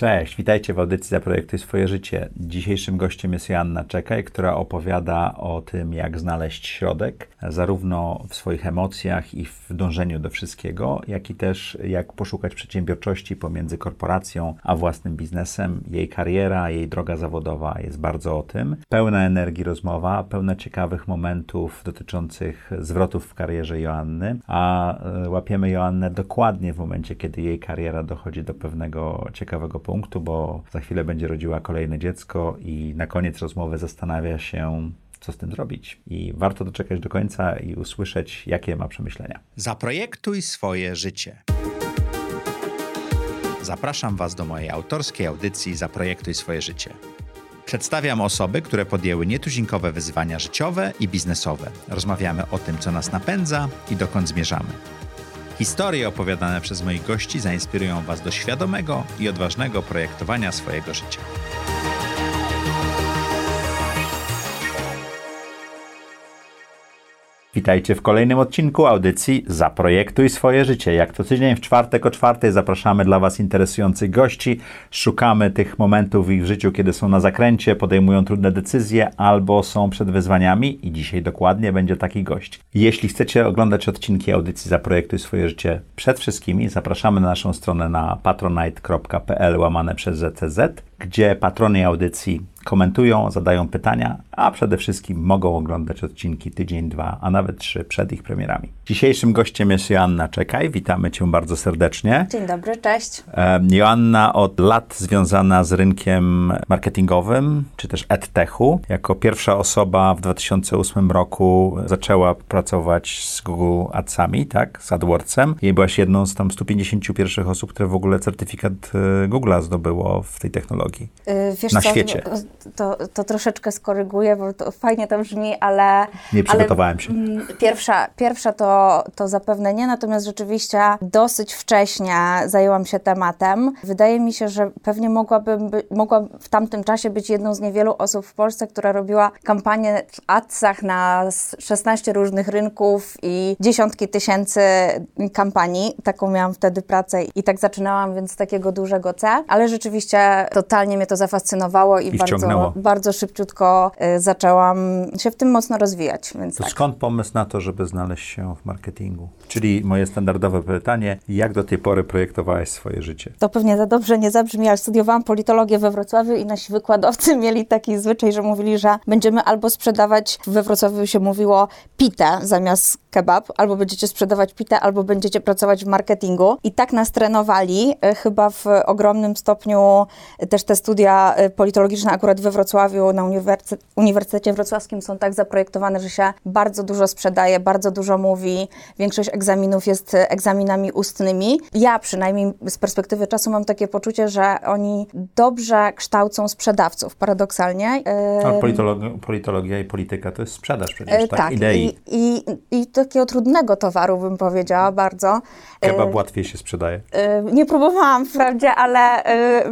Cześć, witajcie w audycji Zaprojektuj swoje życie. Dzisiejszym gościem jest Joanna Czekaj, która opowiada o tym, jak znaleźć środek, zarówno w swoich emocjach i w dążeniu do wszystkiego, jak i też jak poszukać przedsiębiorczości pomiędzy korporacją a własnym biznesem. Jej kariera, jej droga zawodowa jest bardzo o tym. Pełna energii rozmowa, pełna ciekawych momentów dotyczących zwrotów w karierze Joanny, a e, łapiemy Joannę dokładnie w momencie, kiedy jej kariera dochodzi do pewnego ciekawego punktu, bo za chwilę będzie rodziła kolejne dziecko i na koniec rozmowy zastanawia się, co z tym zrobić. I warto doczekać do końca i usłyszeć, jakie ma przemyślenia. Zaprojektuj swoje życie. Zapraszam Was do mojej autorskiej audycji Zaprojektuj swoje życie. Przedstawiam osoby, które podjęły nietuzinkowe wyzwania życiowe i biznesowe. Rozmawiamy o tym, co nas napędza i dokąd zmierzamy. Historie opowiadane przez moich gości zainspirują Was do świadomego i odważnego projektowania swojego życia. Witajcie w kolejnym odcinku audycji Zaprojektuj swoje życie. Jak co tydzień w czwartek o czwartej zapraszamy dla Was interesujących gości. Szukamy tych momentów w ich życiu, kiedy są na zakręcie, podejmują trudne decyzje albo są przed wyzwaniami i dzisiaj dokładnie będzie taki gość. Jeśli chcecie oglądać odcinki audycji Zaprojektuj swoje życie przed wszystkimi, zapraszamy na naszą stronę na patronite.pl łamane przez ZCZ, gdzie patrony audycji komentują, zadają pytania, a przede wszystkim mogą oglądać odcinki tydzień, dwa, a nawet trzy przed ich premierami. Dzisiejszym gościem jest Joanna Czekaj. Witamy Cię bardzo serdecznie. Dzień dobry, cześć. Joanna od lat związana z rynkiem marketingowym, czy też edtechu. Jako pierwsza osoba w 2008 roku zaczęła pracować z Google Adsami, tak, z AdWordsem. I byłaś jedną z tam 150 pierwszych osób, które w ogóle certyfikat y, Google'a zdobyło w tej technologii. Yy, wiesz Na co, świecie. To, to troszeczkę skoryguję, bo to fajnie to brzmi, ale... Nie przygotowałem się. Ale, mm, pierwsza, pierwsza to, to zapewne nie, natomiast rzeczywiście dosyć wcześnie zajęłam się tematem. Wydaje mi się, że pewnie mogłabym, by, mogła w tamtym czasie być jedną z niewielu osób w Polsce, która robiła kampanię w adsach na 16 różnych rynków i dziesiątki tysięcy kampanii. Taką miałam wtedy pracę i tak zaczynałam, więc z takiego dużego C, ale rzeczywiście totalnie mnie to zafascynowało i, I bardzo, bardzo szybciutko y, zaczęłam się w tym mocno rozwijać. Więc To tak. skąd pomysł na to, żeby znaleźć się w marketingu? Czyli moje standardowe pytanie, jak do tej pory projektowałaś swoje życie? To pewnie za dobrze nie zabrzmi, ale studiowałam politologię we Wrocławiu i nasi wykładowcy mieli taki zwyczaj, że mówili, że będziemy albo sprzedawać, we Wrocławiu się mówiło pitę zamiast kebab, albo będziecie sprzedawać pitę, albo będziecie pracować w marketingu. I tak nas trenowali, e, chyba w ogromnym stopniu e, też te studia e, politologiczne akurat we Wrocławiu na uniwersytecie, Uniwersytecie Wrocławskim są tak zaprojektowane, że się bardzo dużo sprzedaje, bardzo dużo mówi. Większość egzaminów jest e, egzaminami ustnymi. Ja przynajmniej z perspektywy czasu mam takie poczucie, że oni dobrze kształcą sprzedawców, paradoksalnie. A politologia, politologia i polityka to jest sprzedaż przecież, e, tak? Idei. I, i, I takiego trudnego towaru bym powiedziała bardzo. Kebab łatwiej się sprzedaje. Nie próbowałam wprawdzie, ale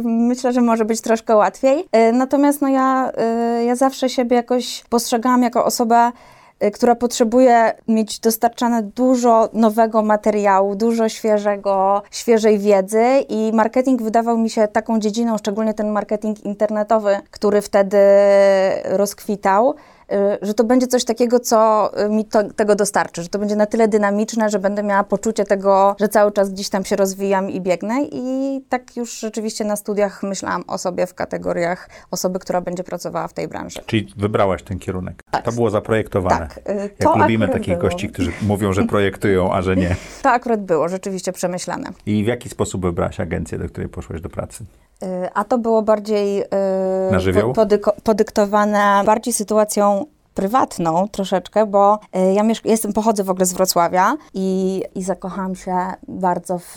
myślę, że może być troszkę łatwiej. E, Natomiast no ja, e, ja zawsze siebie jakoś postrzegałam jako osobę, e, która potrzebuje mieć dostarczane dużo nowego materiału, dużo świeżego, świeżej wiedzy i marketing wydawał mi się taką dziedziną, szczególnie ten marketing internetowy, który wtedy rozkwitał, y, że to będzie coś takiego, co y, mi to, tego dostarczy, że to będzie na tyle dynamiczne, że będę miała poczucie tego, że cały czas gdzieś tam się rozwijam i biegnę i tak już rzeczywiście na studiach myślałam o sobie w kategoriach osoby, która będzie pracowała w tej branży. Czyli wybrałaś ten kierunek. To było zaprojektowane. Tak, y, Jak to lubimy akurat takich było. gości, którzy mówią, że projektują, a że nie. To akurat było rzeczywiście przemyślane. I w jaki sposób wybrałaś agencję, do której poszłaś do pracy? Y, A to było bardziej y, podyko- podyktowane bardziej sytuacją prywatną troszeczkę, bo y, ja jestem, pochodzę w ogóle z Wrocławia i, i zakochałam się bardzo w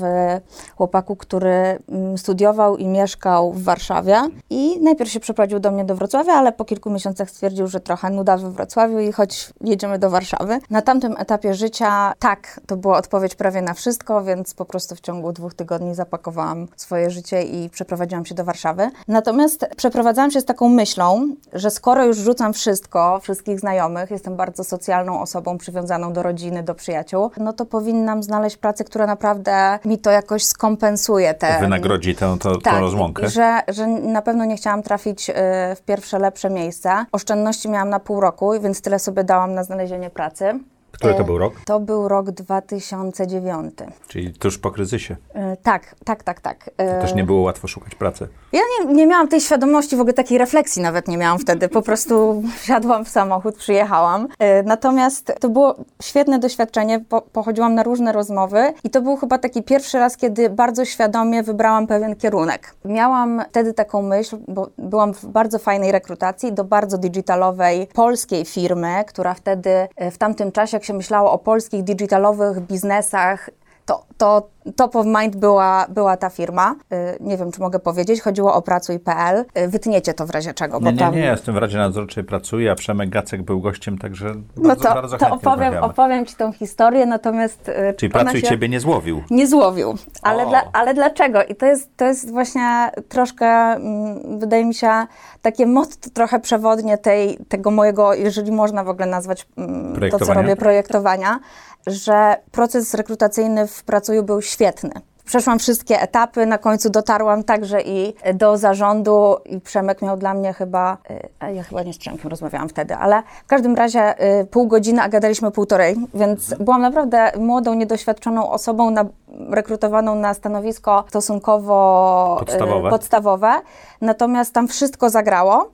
chłopaku, który mm, studiował i mieszkał w Warszawie i najpierw się przeprowadził do mnie do Wrocławia, ale po kilku miesiącach stwierdził, że trochę nuda we Wrocławiu i choć jedziemy do Warszawy. Na tamtym etapie życia tak, to była odpowiedź prawie na wszystko, więc po prostu w ciągu dwóch tygodni zapakowałam swoje życie i przeprowadziłam się do Warszawy. Natomiast przeprowadzałam się z taką myślą, że skoro już rzucam wszystko, wszystkie wszystkich znajomych, jestem bardzo socjalną osobą, przywiązaną do rodziny, do przyjaciół, no to powinnam znaleźć pracę, która naprawdę mi to jakoś skompensuje. Te, Wynagrodzi tę, tę, tak, rozłąkę. że, że na pewno nie chciałam trafić y, w pierwsze lepsze miejsce. Oszczędności miałam na pół roku, więc tyle sobie dałam na znalezienie pracy. Który to E, był rok? To był rok 2009. Czyli tuż po kryzysie. Y, tak, tak, tak, tak. Y, Też nie było łatwo szukać pracy. Ja nie, nie miałam tej świadomości, w ogóle takiej refleksji nawet nie miałam wtedy. Po prostu wsiadłam w samochód, przyjechałam. E, Natomiast to było świetne doświadczenie, po, pochodziłam na różne rozmowy i to był chyba taki pierwszy raz, kiedy bardzo świadomie wybrałam pewien kierunek. Miałam wtedy taką myśl, bo byłam w bardzo fajnej rekrutacji do bardzo digitalowej polskiej firmy, która wtedy e, w tamtym czasie, jak się myślało o polskich digitalowych biznesach, to, to top of mind była, była ta firma. Y, Nie wiem, czy mogę powiedzieć. Chodziło o pracuj.pl. Y, Wytniecie to w razie czego, bo Nie, nie, tam... nie, jestem w Radzie Nadzorczej pracuję, a Przemek Gacek był gościem, także No bardzo, to, bardzo to opowiem, rozmawiamy. opowiem Ci tą historię, natomiast... y, Czyli pracuj się ciebie nie złowił. Nie złowił. Ale, dla, ale dlaczego? I to jest, to jest właśnie troszkę, mm, wydaje mi się, takie motto trochę przewodnie tej, tego mojego, jeżeli można w ogóle nazwać mm, to, co robię, projektowania, że proces rekrutacyjny w Pracuju był świetny. Przeszłam wszystkie etapy, na końcu dotarłam także i do zarządu i Przemek miał dla mnie chyba, a ja chyba nie z Przemkiem rozmawiałam wtedy, ale w każdym razie y, pół godziny, a gadaliśmy półtorej, więc byłam naprawdę młodą, niedoświadczoną osobą na, rekrutowaną na stanowisko stosunkowo y, Podstawowe. podstawowe, natomiast tam wszystko zagrało.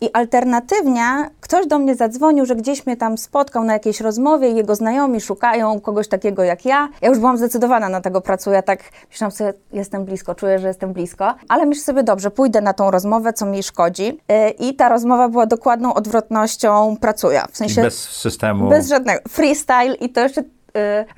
I alternatywnie ktoś do mnie zadzwonił, że gdzieś mnie tam spotkał na jakiejś rozmowie jego znajomi szukają kogoś takiego jak ja. Ja już byłam zdecydowana na tego pracuję, tak myślałam sobie, jestem blisko, czuję, że jestem blisko, ale myślę sobie, dobrze, pójdę na tą rozmowę, co mi szkodzi. Yy, I ta rozmowa była dokładną odwrotnością pracuję. W I sensie bez systemu. bez żadnego. Freestyle i to jeszcze y,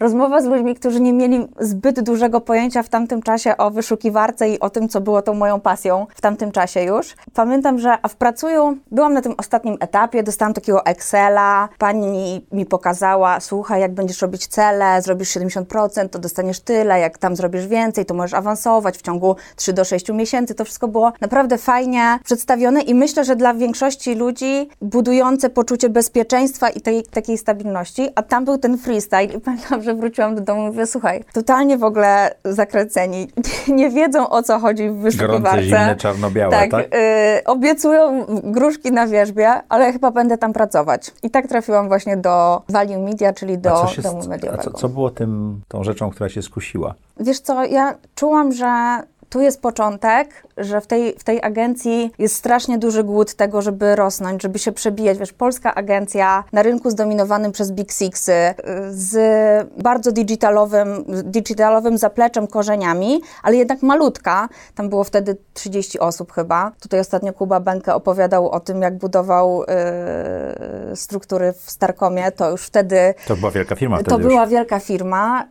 rozmowa z ludźmi, którzy nie mieli zbyt dużego pojęcia w tamtym czasie o wyszukiwarce i o tym, co było tą moją pasją w tamtym czasie już. Pamiętam, że w pracuju byłam na tym ostatnim etapie, dostałam takiego Excela, pani mi pokazała, słuchaj, jak będziesz robić cele, zrobisz 70%, to dostaniesz tyle, jak tam zrobisz więcej, to możesz awansować w ciągu 3 do 6 miesięcy. To wszystko było naprawdę fajnie przedstawione i myślę, że dla większości ludzi budujące poczucie bezpieczeństwa i tej takiej stabilności, a tam był ten freestyle pamiętam, że wróciłam do domu i mówię, słuchaj, totalnie w ogóle zakręceni, nie wiedzą o co chodzi w wyszukiwarce. Gorące, zimne, czarno-białe, tak? Tak, y, obiecują gruszki na wierzbie, ale chyba będę tam pracować. I tak trafiłam właśnie do Value Media, czyli A do się, domu a mediowego. co, co było tym, tą rzeczą, która się skusiła? Wiesz co, ja czułam, że tu jest początek, że w tej, w tej agencji jest strasznie duży głód tego, żeby rosnąć, żeby się przebijać. Wiesz, polska agencja na rynku zdominowanym przez Big Sixy, y, z bardzo digitalowym, digitalowym zapleczem, korzeniami, ale jednak malutka. Tam było wtedy 30 osób chyba. Tutaj ostatnio Kuba Benke opowiadał o tym, jak budował y, struktury w Starkomie. To już wtedy To była wielka firma wtedy to już. była wielka firma,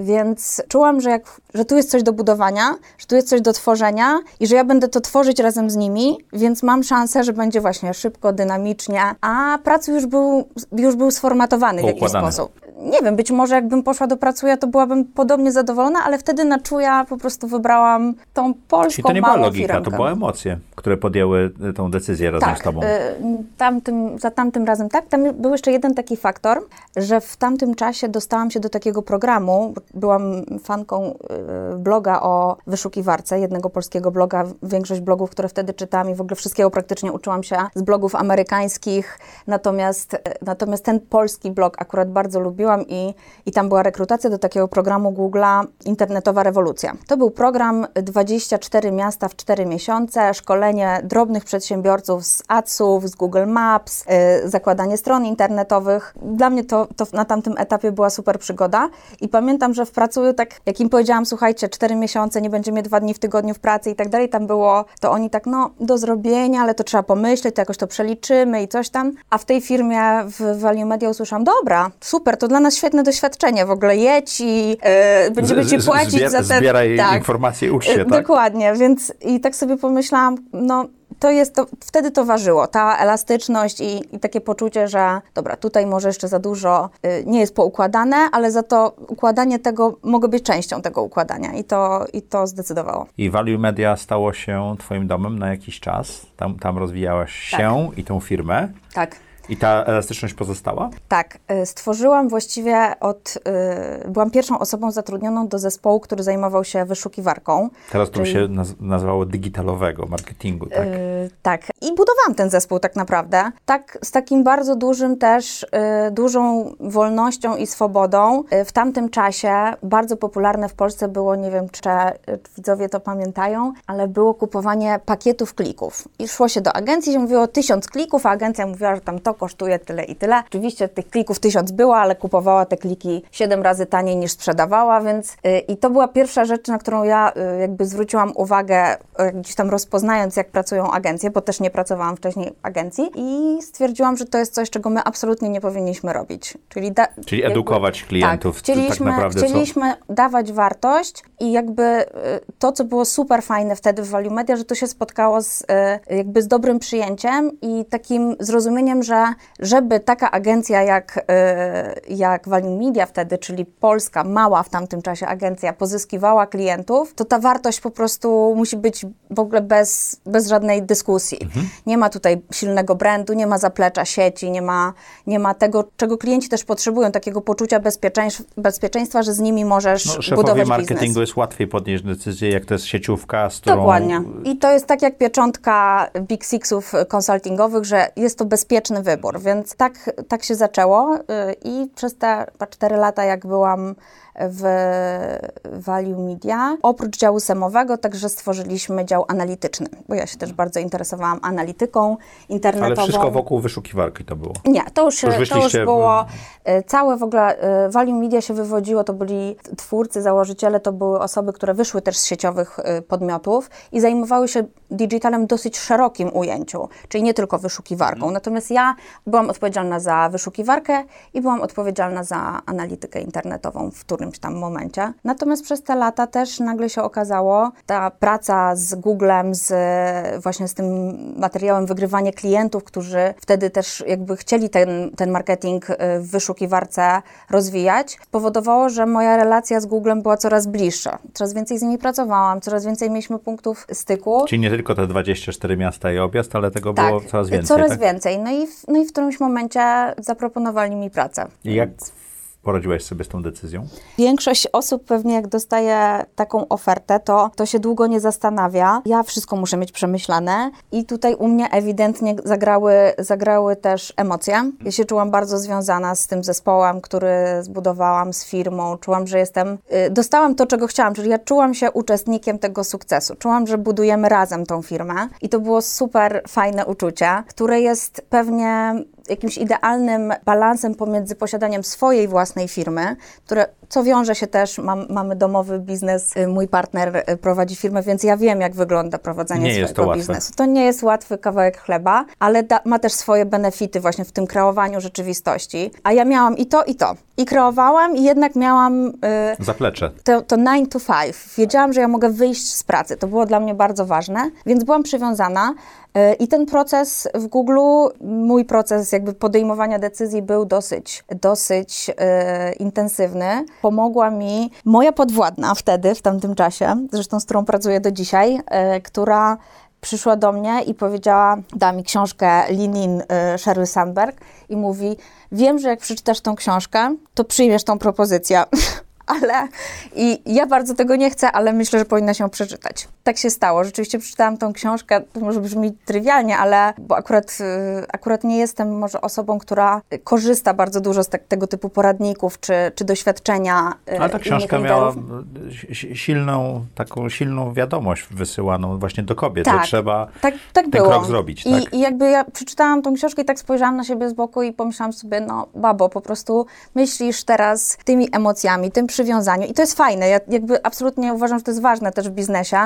y, więc czułam, że, jak, że tu jest coś do budowania, że tu jest coś do tworzenia i że ja będę to tworzyć razem z nimi, więc mam szansę, że będzie właśnie szybko, dynamicznie, a pracy już był, już był sformatowany w jakiś sposób. Nie wiem, być może jakbym poszła do pracuja, to byłabym podobnie zadowolona, ale wtedy na czuja po prostu wybrałam tą polską Czyli to nie była logika, firmkę. to były emocje, które podjęły y, tą decyzję razem Tak, z tobą. y, tamtym, za tamtym razem tak. Tam był jeszcze jeden taki faktor, że w tamtym czasie dostałam się do takiego programu. Byłam fanką y, bloga o wyszukiwarce, jednego polskiego bloga. Większość blogów, które wtedy czytałam i w ogóle wszystkiego praktycznie uczyłam się z blogów amerykańskich. Natomiast, y, natomiast ten polski blog akurat bardzo lubiłam i, i tam była rekrutacja do takiego programu Google'a Internetowa Rewolucja. To był program 24 miasta w 4 miesiące, szkolenie drobnych przedsiębiorców z adsów, z Google Maps, y, zakładanie stron internetowych. Dla mnie to, to na tamtym etapie była super przygoda i pamiętam, że w pracuju tak, jak im powiedziałam, słuchajcie, 4 miesiące, nie będziemy dwa dni w tygodniu w pracy i tak dalej, tam było, to oni tak, no do zrobienia, ale to trzeba pomyśleć, to jakoś to przeliczymy i coś tam. A w tej firmie w Value Media usłyszałam, dobra, super, to dla nas świetne doświadczenie, w ogóle jedź i y, będziemy ci płacić zbier- za te... Zbieraj tak. informacje ucz się, Y, tak? Dokładnie, więc i tak sobie pomyślałam, no to jest, to, wtedy to ważyło, ta elastyczność i, i takie poczucie, że dobra, tutaj może jeszcze za dużo y, nie jest poukładane, ale za to układanie tego, mogę być częścią tego układania i to, i to zdecydowało. I Value Media stało się twoim domem na jakiś czas. Tam, tam rozwijałaś się i tą firmę. Tak. I ta elastyczność pozostała? Tak, y, stworzyłam właściwie od, y, byłam pierwszą osobą zatrudnioną do zespołu, który zajmował się wyszukiwarką. Teraz to Czyli- się naz- nazywało digitalowego marketingu, tak? Y, tak. I budowałam ten zespół tak naprawdę. Tak, z takim bardzo dużym też, y, dużą wolnością i swobodą. Y, w tamtym czasie bardzo popularne w Polsce było, nie wiem, czy, czy widzowie to pamiętają, ale było kupowanie pakietów klików. I szło się do agencji, się mówiło tysiąc klików, a agencja mówiła, że tam to kosztuje tyle i tyle. Oczywiście tych klików tysiąc było, ale kupowała te kliki siedem razy taniej niż sprzedawała, więc y, i to była pierwsza rzecz, na którą ja y, jakby zwróciłam uwagę, y, gdzieś tam rozpoznając, jak pracują agencje, bo też nie pracowałam wcześniej w agencji i stwierdziłam, że to jest coś, czego my absolutnie nie powinniśmy robić. Czyli, da, Czyli edukować klientów, Tak, co tak chcieliśmy, naprawdę co- chcieliśmy dawać wartość i jakby to, co było super fajne wtedy w Value Media, że to się spotkało z, jakby z dobrym przyjęciem i takim zrozumieniem, że żeby taka agencja jak, y, jak Value Media wtedy, czyli polska, mała w tamtym czasie agencja, pozyskiwała klientów, to ta wartość po prostu musi być w ogóle bez, bez żadnej dyskusji. Nie ma tutaj silnego brandu, nie ma zaplecza sieci, nie ma, nie ma tego, czego klienci też potrzebują, takiego poczucia bezpieczeństw, bezpieczeństwa, że z nimi możesz No, szefowi budować marketingu biznes. jest łatwiej podnieść decyzję, jak to jest sieciówka, z którą... Dokładnie. I to jest tak jak pieczątka Big Sixów konsultingowych, że jest to bezpieczny wybór, więc tak, tak się zaczęło y, i przez te cztery lata, jak byłam w Value Media, oprócz działu semowego także stworzyliśmy dział analityczny, bo ja się też bardzo interesowałam analityką internetową. Ale wszystko wokół wyszukiwarki to było. Nie, to już, To już to już było e, całe w ogóle e, Value Media się wywodziło, to byli twórcy, założyciele, to były osoby, które wyszły też z sieciowych e, podmiotów i zajmowały się digitalem w dosyć szerokim ujęciu, czyli nie tylko wyszukiwarką. Mhm. Natomiast ja byłam odpowiedzialna za wyszukiwarkę i byłam odpowiedzialna za analitykę internetową w którymś tam momencie. Natomiast przez te lata też nagle się okazało, ta praca z Googlem, z właśnie z tym materiałem wygrywanie klientów, którzy wtedy też jakby chcieli ten, ten marketing y, w wyszukiwarce rozwijać, powodowało, że moja relacja z Googlem była coraz bliższa. Coraz więcej z nimi pracowałam, coraz więcej mieliśmy punktów styku. Czyli nie tylko te 24 miasta i objazd, ale tego było coraz więcej, coraz tak? więcej. No i, w, no i w którymś momencie zaproponowali mi pracę. I jak poradziłaś sobie z tą decyzją? Większość osób pewnie jak dostaje taką ofertę, to, to się długo nie zastanawia. Ja wszystko muszę mieć przemyślane i tutaj u mnie ewidentnie zagrały, zagrały też emocje. Ja się czułam bardzo związana z tym zespołem, który zbudowałam, z firmą. Czułam, że jestem... y, Dostałam to, czego chciałam, czyli ja czułam się uczestnikiem tego sukcesu. Czułam, że budujemy razem tą firmę i to było super fajne uczucie, które jest pewnie jakimś idealnym balansem pomiędzy posiadaniem swojej własnej firmy, które, co wiąże się też, mam, mamy domowy biznes, y, mój partner y, prowadzi firmę, więc ja wiem, jak wygląda prowadzenie Nie to swojego łatwe. biznesu. To nie jest łatwy kawałek chleba, ale da, ma też swoje benefity właśnie w tym kreowaniu rzeczywistości. A ja miałam i to, i to. I kreowałam, i jednak miałam... y, Zaplecze. to, to 9 to 5. Wiedziałam, że ja mogę wyjść z pracy. To było dla mnie bardzo ważne, więc byłam przywiązana. y, I ten proces w Google, mój proces jakby podejmowania decyzji był dosyć, dosyć y, intensywny. Pomogła mi moja podwładna wtedy, w tamtym czasie, zresztą z którą pracuję do dzisiaj, y, która przyszła do mnie i powiedziała, da mi książkę Lean In y, Sheryl Sandberg i mówi, wiem, że jak przeczytasz tą książkę, to przyjmiesz tą propozycję. Ale i ja bardzo tego nie chcę, ale myślę, że powinna się przeczytać. Tak się stało. Rzeczywiście przeczytałam tą książkę, to może brzmi trywialnie, ale bo akurat, y, akurat nie jestem może osobą, która korzysta bardzo dużo z tak, tego typu poradników czy, czy doświadczenia. y, Ale ta książka miała liderów. si- silną, taką silną wiadomość wysyłaną właśnie do kobiet, że trzeba tak, tak ten było. krok zrobić, I, tak? I jakby ja przeczytałam tą książkę i tak spojrzałam na siebie z boku i pomyślałam sobie, no babo, po prostu myślisz teraz tymi emocjami, tym przywiązaniu i to jest fajne. Ja jakby absolutnie uważam, że to jest ważne też w biznesie.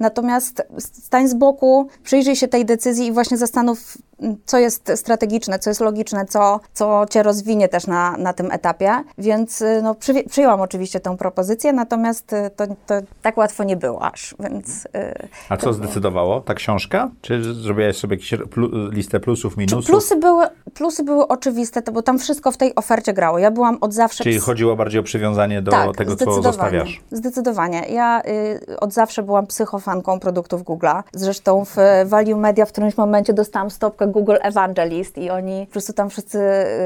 Natomiast stań z boku, przyjrzyj się tej decyzji i właśnie zastanów, co jest strategiczne, co jest logiczne, co, co cię rozwinie też na, na tym etapie. Więc no, przyję- przyjęłam oczywiście tę propozycję, natomiast to, to tak łatwo nie było aż, więc... y, A co zdecydowało? Ta książka? Czy zrobiłaś sobie jakąś listę plusów, minusów? Plusy były, plusy były oczywiste, to, bo tam wszystko w tej ofercie grało. Ja byłam od zawsze... Czyli chodziło bardziej o przywiązanie do tak, tego, co zdecydowanie. zostawiasz. Zdecydowanie. Ja y, od zawsze byłam psychofanką produktów Google'a. Zresztą w Value Media w którymś momencie dostałam stopkę Google Evangelist i oni po prostu tam wszyscy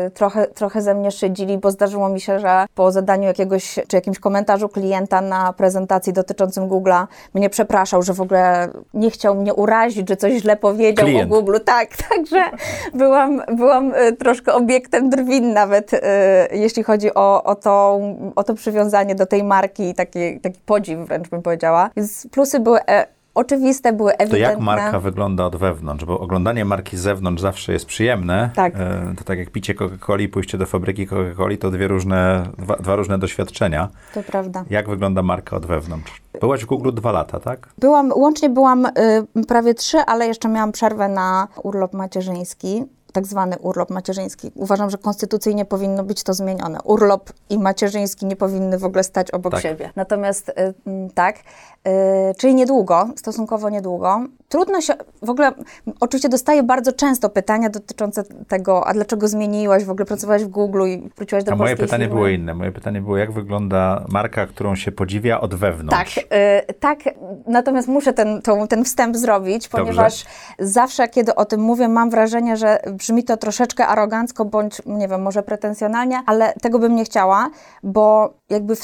y, trochę, trochę ze mnie szydzili, bo zdarzyło mi się, że po zadaniu jakiegoś, czy jakimś komentarzu klienta na prezentacji dotyczącym Google'a mnie przepraszał, że w ogóle nie chciał mnie urazić, że coś źle powiedział Klient. o Google. Tak, także byłam, byłam y, troszkę obiektem drwin nawet, y, jeśli chodzi o, o, to, o to przywiązanie do tej marki i taki, taki podziw wręcz bym powiedziała. Więc plusy były e, oczywiste, były To ewidentne. jak marka wygląda od wewnątrz? Bo oglądanie marki z zewnątrz zawsze jest przyjemne. Tak. E, To tak jak picie Coca-Coli pójście do fabryki Coca-Coli, to dwie różne, dwa, dwa różne doświadczenia. To prawda. Jak wygląda marka od wewnątrz? Byłaś w Google dwa lata, tak? Byłam, łącznie byłam y, prawie trzy, ale jeszcze miałam przerwę na urlop macierzyński. Tak zwany urlop macierzyński. Uważam, że konstytucyjnie powinno być to zmienione. Urlop i macierzyński nie powinny w ogóle stać obok Tak. siebie. Natomiast y, tak, y, czyli niedługo, stosunkowo niedługo. Trudno się, w ogóle, oczywiście dostaję bardzo często pytania dotyczące tego, a dlaczego zmieniłaś, w ogóle pracowałaś w Google i wróciłaś do A moje pytanie firmy. było inne. Moje pytanie było, jak wygląda marka, którą się podziwia od Tak, wewnątrz? y, tak, natomiast muszę ten, tą, ten wstęp zrobić, Dobrze. ponieważ zawsze, kiedy o tym mówię, mam wrażenie, że brzmi to troszeczkę arogancko, bądź, nie wiem, może pretensjonalnie, ale tego bym nie chciała, bo jakby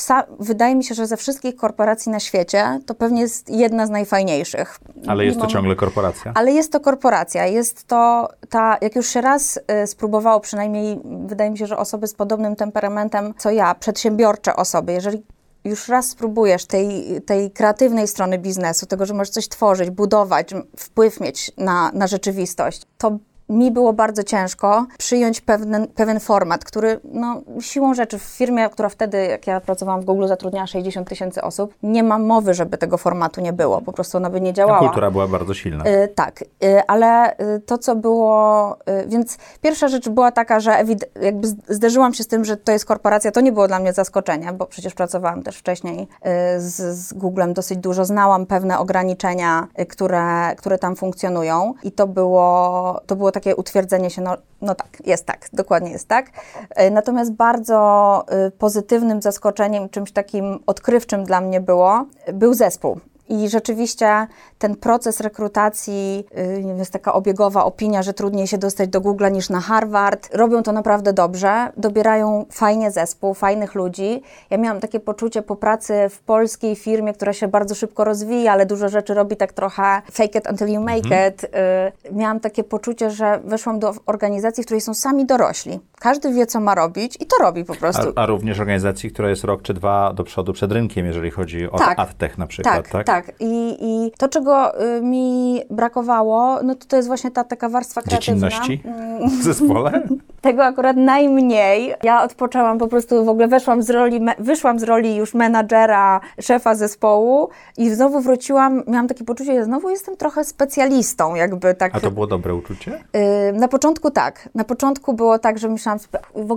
wydaje mi się, że ze wszystkich korporacji na świecie to pewnie jest jedna z najfajniejszych. Ale jest to ciągle korporacja? ale jest to korporacja, jest to ta, jak już się raz y, spróbowało, przynajmniej wydaje mi się, że osoby z podobnym temperamentem co ja, przedsiębiorcze osoby, jeżeli już raz spróbujesz tej, tej kreatywnej strony biznesu, tego, że możesz coś tworzyć, budować, wpływ mieć na, na rzeczywistość, to mi było bardzo ciężko przyjąć pewien, pewien format, który no, siłą rzeczy w firmie, która wtedy, jak ja pracowałam w Google, zatrudniała 60 tysięcy osób, nie ma mowy, żeby tego formatu nie było. Po prostu ona by nie Ta działała. kultura była bardzo silna. Y, tak, y, ale y, to, co było, y, więc pierwsza rzecz była taka, że jakby zderzyłam się z tym, że to jest korporacja, to nie było dla mnie zaskoczenie, bo przecież pracowałam też wcześniej y, z, z Googlem dosyć dużo, znałam pewne ograniczenia, y, które, które tam funkcjonują i to było, to było takie utwierdzenie się, no, no tak, jest tak, dokładnie jest tak. Y, Natomiast bardzo y, pozytywnym zaskoczeniem, czymś takim odkrywczym dla mnie było, był zespół. I rzeczywiście ten proces rekrutacji, wiem, jest taka obiegowa opinia, że trudniej się dostać do Google niż na Harvard. Robią to naprawdę dobrze, dobierają fajnie zespół, fajnych ludzi. Ja miałam takie poczucie po pracy w polskiej firmie, która się bardzo szybko rozwija, ale dużo rzeczy robi tak trochę fake it until you make it. Yy, miałam takie poczucie, że weszłam do organizacji, w której są sami dorośli. Każdy wie, co ma robić i to robi po prostu. A, a również organizacji, która jest rok czy dwa do przodu przed rynkiem, jeżeli chodzi o Tak. AdTech na przykład, Tak, tak? Tak. I, I to, czego y, mi brakowało, no to to jest właśnie ta taka warstwa kreatywna. Dziecinności w zespole? Tego akurat najmniej. Ja odpoczęłam po prostu, w ogóle weszłam z roli, wyszłam z roli już menadżera, szefa zespołu i znowu wróciłam, miałam takie poczucie, że znowu jestem trochę specjalistą, jakby tak. A to było dobre uczucie? Y, Na początku tak. Na początku było tak, że myślałam,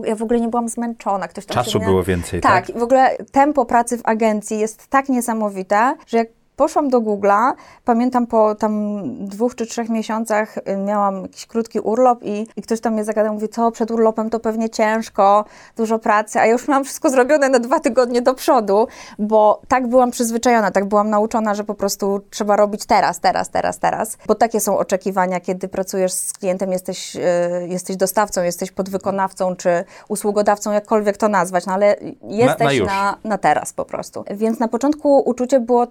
ja w ogóle nie byłam zmęczona. Ktoś tam Czasu było więcej, tak? tak? i w ogóle tempo pracy w agencji jest tak niesamowite, że jak poszłam do Google'a, pamiętam po tam dwóch czy trzech miesiącach y, miałam jakiś krótki urlop i, i ktoś tam mnie zagadał, mówi, co przed urlopem to pewnie ciężko, dużo pracy, a ja już miałam wszystko zrobione na dwa tygodnie do przodu, bo tak byłam przyzwyczajona, tak byłam nauczona, że po prostu trzeba robić teraz, teraz, teraz, teraz, bo takie są oczekiwania, kiedy pracujesz z klientem, jesteś, y, jesteś dostawcą, jesteś podwykonawcą czy usługodawcą, jakkolwiek to nazwać, no ale jesteś już. na, na teraz po prostu. Więc na początku uczucie było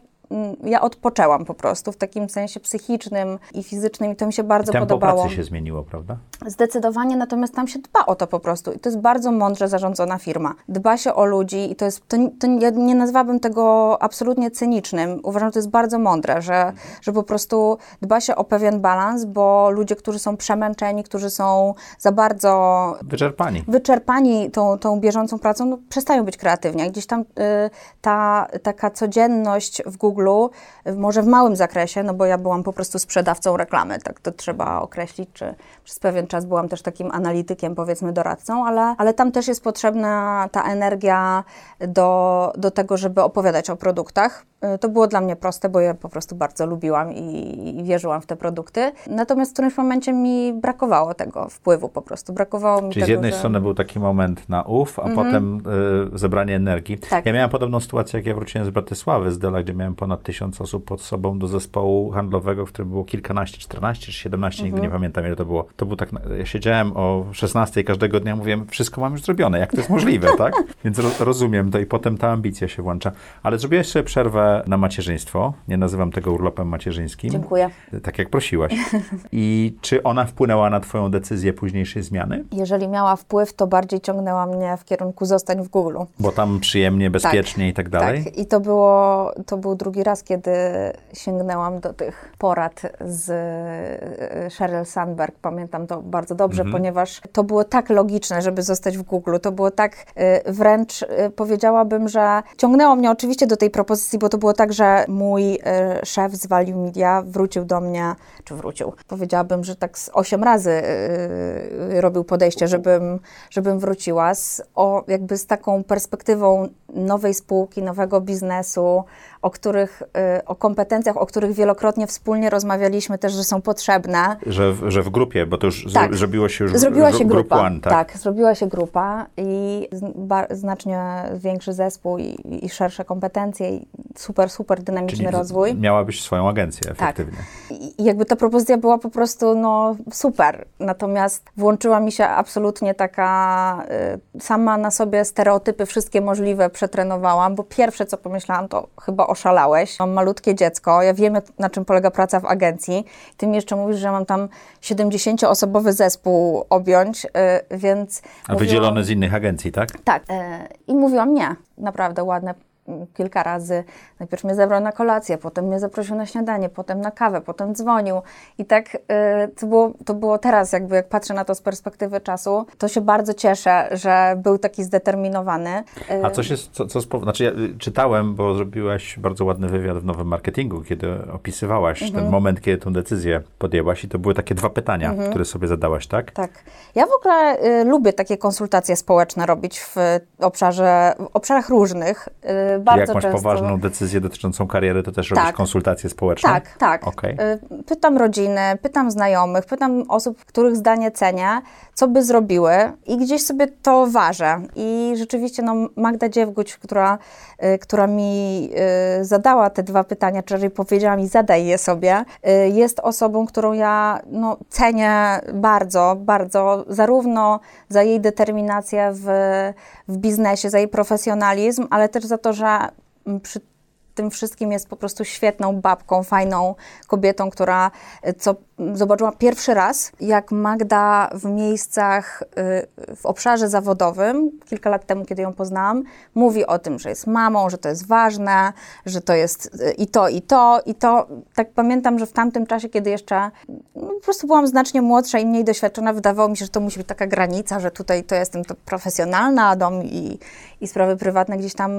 ja odpoczęłam po prostu w takim sensie psychicznym i fizycznym i to mi się bardzo Tempo podobało. pracy się zmieniło, prawda? Zdecydowanie, natomiast tam się dba o to po prostu i to jest bardzo mądrze zarządzona firma. Dba się o ludzi i to jest, to, to ja nie nazwałabym tego absolutnie cynicznym. Uważam, że to jest bardzo mądre, że, że po prostu dba się o pewien balans, bo ludzie, którzy są przemęczeni, którzy są za bardzo Wyczerpani. wyczerpani tą, tą bieżącą pracą, no, przestają być kreatywni. Gdzieś tam y, ta taka codzienność w Google, może w małym zakresie, no bo ja byłam po prostu sprzedawcą reklamy, tak to trzeba określić, czy przez pewien czas byłam też takim analitykiem, powiedzmy doradcą, ale, ale tam też jest potrzebna ta energia do, do tego, żeby opowiadać o produktach. Y, To było dla mnie proste, bo ja po prostu bardzo lubiłam i, i wierzyłam w te produkty. Natomiast w którymś momencie mi brakowało tego wpływu po prostu. Brakowało mi Czyli tego, z jednej że... strony był taki moment na ów, a potem y, zebranie energii. Tak. Ja miałem podobną sytuację, jak ja wróciłem z Bratysławy, z Dela, gdzie miałem ponad ponad tysiąc osób pod sobą do zespołu handlowego, w którym było kilkanaście, 14 czy 17, nigdy nie pamiętam ile to było. To był tak, ja siedziałem o 16 każdego dnia, mówiłem, wszystko mam już zrobione, jak to jest możliwe, tak? Więc ro, rozumiem to i potem ta ambicja się włącza. Ale zrobiłeś sobie przerwę na macierzyństwo, nie nazywam tego urlopem macierzyńskim. Dziękuję. Tak jak prosiłaś. I czy ona wpłynęła na twoją decyzję późniejszej zmiany? Jeżeli miała wpływ, to bardziej ciągnęła mnie w kierunku zostań w Google. Bo tam przyjemnie, bezpiecznie i tak dalej? Tak, i to, było, to był drugi raz, kiedy sięgnęłam do tych porad z e, Sheryl Sandberg. Pamiętam to bardzo dobrze, Mhm. ponieważ to było tak logiczne, żeby zostać w Google. To było tak e, wręcz e, powiedziałabym, że ciągnęło mnie oczywiście do tej propozycji, bo to było tak, że mój szef z Value Media wrócił do mnie, czy wrócił, powiedziałabym, że tak z osiem razy robił podejście, żebym, żebym wróciła z, o, jakby z taką perspektywą nowej spółki, nowego biznesu, o których, y, o kompetencjach, o których wielokrotnie wspólnie rozmawialiśmy też, że są potrzebne. Że, w- że w grupie, bo to już Tak. zro, zrobiło się już Zrobiła się grupa. one, tak? zrobiła się grupa i znacznie większy zespół i, i szersze kompetencje i super, super dynamiczny Czyli rozwój. miałabyś swoją agencję Tak. efektywnie. I i jakby ta propozycja była po prostu no, super. Natomiast włączyła mi się absolutnie taka y, sama na sobie stereotypy wszystkie możliwe przetrenowałam, bo pierwsze co pomyślałam to chyba oszalałeś. Mam malutkie dziecko, ja wiem na czym polega praca w agencji. Ty mi jeszcze mówisz, że mam tam 70-osobowy zespół objąć, y, więc A mówiłam- wydzielone z innych agencji, tak? tak. E, I mówiłam nie. Naprawdę ładne kilka razy. Najpierw mnie zabrał na kolację, potem mnie zaprosił na śniadanie, potem na kawę, potem dzwonił. I tak e, to, było, to było teraz, jakby jak patrzę na to z perspektywy czasu, to się bardzo cieszę, że był taki zdeterminowany. E, A co się, co, co spow- znaczy ja y, czytałem, bo zrobiłaś bardzo ładny wywiad w Nowym Marketingu, kiedy opisywałaś Mhm. ten moment, kiedy tę decyzję podjęłaś i to były takie dwa pytania, Mhm. które sobie zadałaś, tak? Tak. Ja w ogóle y, lubię takie konsultacje społeczne robić w obszarze, w obszarach różnych. Y, bardzo Jak masz często. poważną decyzję dotyczącą kariery, to też robisz Tak. konsultacje społeczne? Tak, tak. Okej. Y, Pytam rodziny, pytam znajomych, pytam osób, których zdanie cenię, co by zrobiły i gdzieś sobie to ważę. I rzeczywiście no, Magda Dziewguć, która, y, która mi y, zadała te dwa pytania, czyli powiedziała mi zadaj je sobie, y, jest osobą, którą ja no, cenię bardzo, bardzo, zarówno za jej determinację w, w biznesie, za jej profesjonalizm, ale też za to, że mm, przy tym wszystkim jest po prostu świetną babką, fajną kobietą, która y, co m, zobaczyła pierwszy raz, jak Magda w miejscach y, w obszarze zawodowym, kilka lat temu, kiedy ją poznałam, mówi o tym, że jest mamą, że to jest ważne, że to jest y, i to, i to, i to. Tak pamiętam, że w tamtym czasie, kiedy jeszcze no, po prostu byłam znacznie młodsza i mniej doświadczona, wydawało mi się, że to musi być taka granica, że tutaj to jestem to profesjonalna, a dom i, i sprawy prywatne gdzieś tam,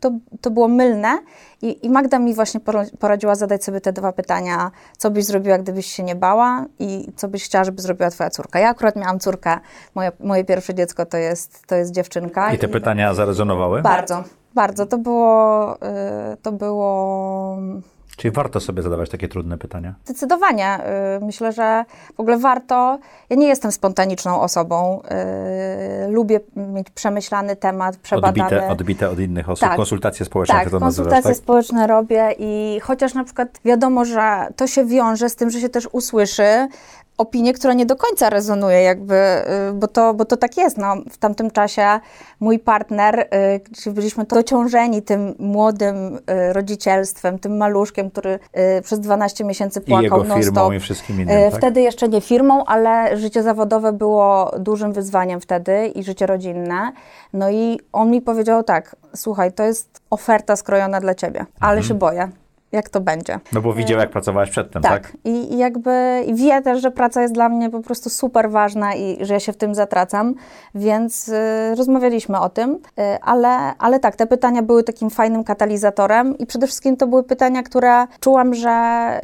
to, to było mylne. I, I Magda mi właśnie pora- poradziła zadać sobie te dwa pytania, co byś zrobiła, gdybyś się nie bała i co byś chciała, żeby zrobiła twoja córka. Ja akurat miałam córkę, moje, moje pierwsze dziecko to jest, to jest dziewczynka. I te pytania zarezonowały? Bardzo, bardzo. To było, y, to było Czyli warto sobie zadawać takie trudne pytania? Zdecydowanie. Y, Myślę, że w ogóle warto. Ja nie jestem spontaniczną osobą. y, Lubię mieć przemyślany temat, przebadany. Odbite, odbite od innych osób, Tak. konsultacje społeczne, tak, to konsultacje nazywasz, tak? społeczne robię i chociaż na przykład wiadomo, że to się wiąże z tym, że się też usłyszy opinię, która nie do końca rezonuje, jakby, y, bo to, bo to tak jest. No, w tamtym czasie mój partner, y, gdzie byliśmy dociążeni tym młodym y, rodzicielstwem, tym maluszkiem, który przez 12 miesięcy I płakał jego firmą i wszystkim innym, tak? Wtedy jeszcze nie firmą, ale życie zawodowe było dużym wyzwaniem wtedy i życie rodzinne. No i on mi powiedział tak, słuchaj, to jest oferta skrojona dla ciebie, ale Mhm. się boję, jak to będzie. No bo widział, jak pracowałaś przedtem, tak? Tak, I, i jakby i wie też, że praca jest dla mnie po prostu super ważna i że ja się w tym zatracam, więc y, rozmawialiśmy o tym, y, ale, ale tak, te pytania były takim fajnym katalizatorem i przede wszystkim to były pytania, które czułam, że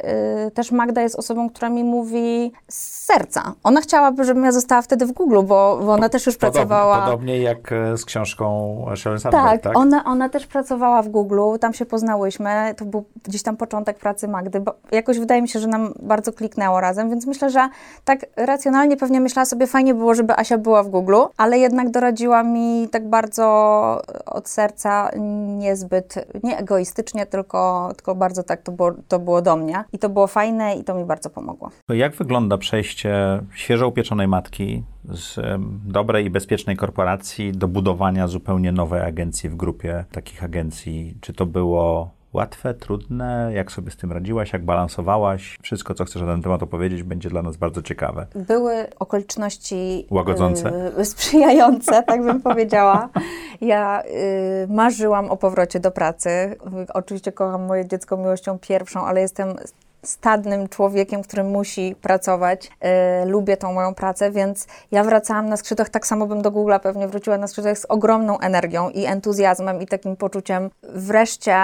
y, też Magda jest osobą, która mi mówi z serca. Ona chciałaby, żebym ja została wtedy w Google, bo, bo ona też już Podobnie, pracowała... podobnie jak e, z książką Sheryl Sandberg, Tak, tak? Ona, ona też pracowała w Google, tam się poznałyśmy. To był gdzieś tam początek pracy Magdy, bo jakoś wydaje mi się, że nam bardzo kliknęło razem, więc myślę, że tak racjonalnie pewnie myślała sobie, fajnie było, żeby Asia była w Google, ale jednak doradziła mi tak bardzo od serca, niezbyt, nie egoistycznie, tylko, tylko bardzo tak to było, to było do mnie i to było fajne i to mi bardzo pomogło. Jak wygląda przejście świeżo upieczonej matki z dobrej i bezpiecznej korporacji do budowania zupełnie nowej agencji w grupie takich agencji? Czy to było łatwe, trudne? Jak sobie z tym radziłaś? Jak balansowałaś? Wszystko, co chcesz na ten temat opowiedzieć, będzie dla nas bardzo ciekawe. Były okoliczności łagodzące, yy, sprzyjające, tak bym powiedziała. Ja yy, marzyłam o powrocie do pracy. Oczywiście kocham moje dziecko miłością pierwszą, ale jestem stadnym człowiekiem, który musi pracować. Yy, lubię tą moją pracę, więc ja wracałam na skrzydłach, tak samo bym do Google'a pewnie wróciła na skrzydłach z ogromną energią i entuzjazmem i takim poczuciem wreszcie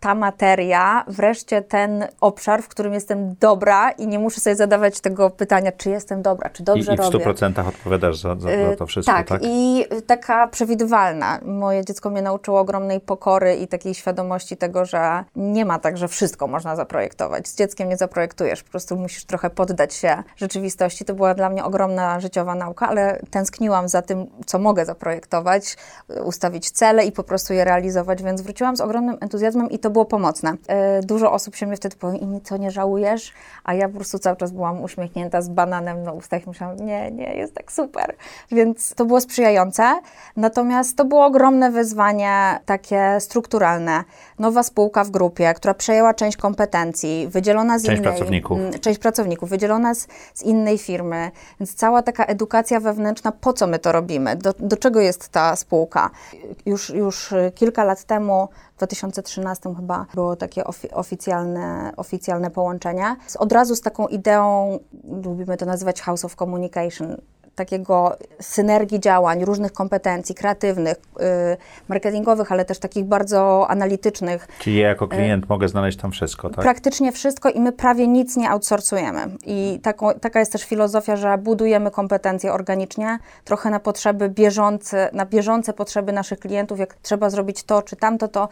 ta materia, wreszcie ten obszar, w którym jestem dobra i nie muszę sobie zadawać tego pytania, czy jestem dobra, czy dobrze I, robię. I w 100% odpowiadasz za, za, za to wszystko, tak, tak? i taka przewidywalna. Moje dziecko mnie nauczyło ogromnej pokory i takiej świadomości tego, że nie ma tak, że wszystko można zaprojektować. Z dzieckiem nie zaprojektujesz, po prostu musisz trochę poddać się rzeczywistości. To była dla mnie ogromna życiowa nauka, ale tęskniłam za tym, co mogę zaprojektować, ustawić cele i po prostu je realizować, więc wróciłam z ogromnym entuzjazmem i to było pomocne. E, dużo osób się mnie wtedy powie, i co nie żałujesz? A ja po prostu cały czas byłam uśmiechnięta z bananem na ustach i myślałam, nie, nie, jest tak super. Więc to było sprzyjające. Natomiast to było ogromne wyzwanie takie strukturalne. Nowa spółka w grupie, która przejęła część kompetencji, wydzielona z część innej... Pracowników. Część pracowników. Wydzielona z, z innej firmy. Więc cała taka edukacja wewnętrzna, po co my to robimy? Do, do czego jest ta spółka? Już, już kilka lat temu 2013 chyba było takie ofi oficjalne, oficjalne połączenie. Od razu z taką ideą, lubimy to nazywać House of Communication, takiego synergii działań, różnych kompetencji kreatywnych, yy, marketingowych, ale też takich bardzo analitycznych. Czyli ja jako klient yy, mogę znaleźć tam wszystko, tak? Praktycznie wszystko i my prawie nic nie outsourcujemy. I taką, taka jest też filozofia, że budujemy kompetencje organicznie, trochę na potrzeby bieżące, na bieżące potrzeby naszych klientów, jak trzeba zrobić to czy tamto, to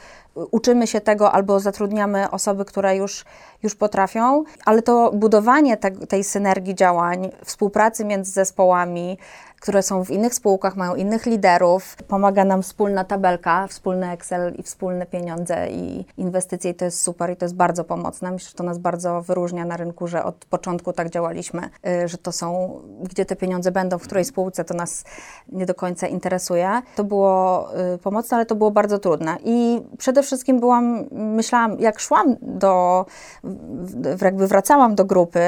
uczymy się tego albo zatrudniamy osoby, które już, już potrafią, ale to budowanie te, tej synergii działań, współpracy między zespołami, Me. Które są w innych spółkach, mają innych liderów. Pomaga nam wspólna tabelka, wspólny Excel i wspólne pieniądze i inwestycje i to jest super i to jest bardzo pomocne. Myślę, że to nas bardzo wyróżnia na rynku, że od początku tak działaliśmy, y, że to są, gdzie te pieniądze będą, w której spółce, to nas nie do końca interesuje. To było y, pomocne, ale to było bardzo trudne i przede wszystkim byłam, myślałam, jak szłam do, jakby wracałam do grupy,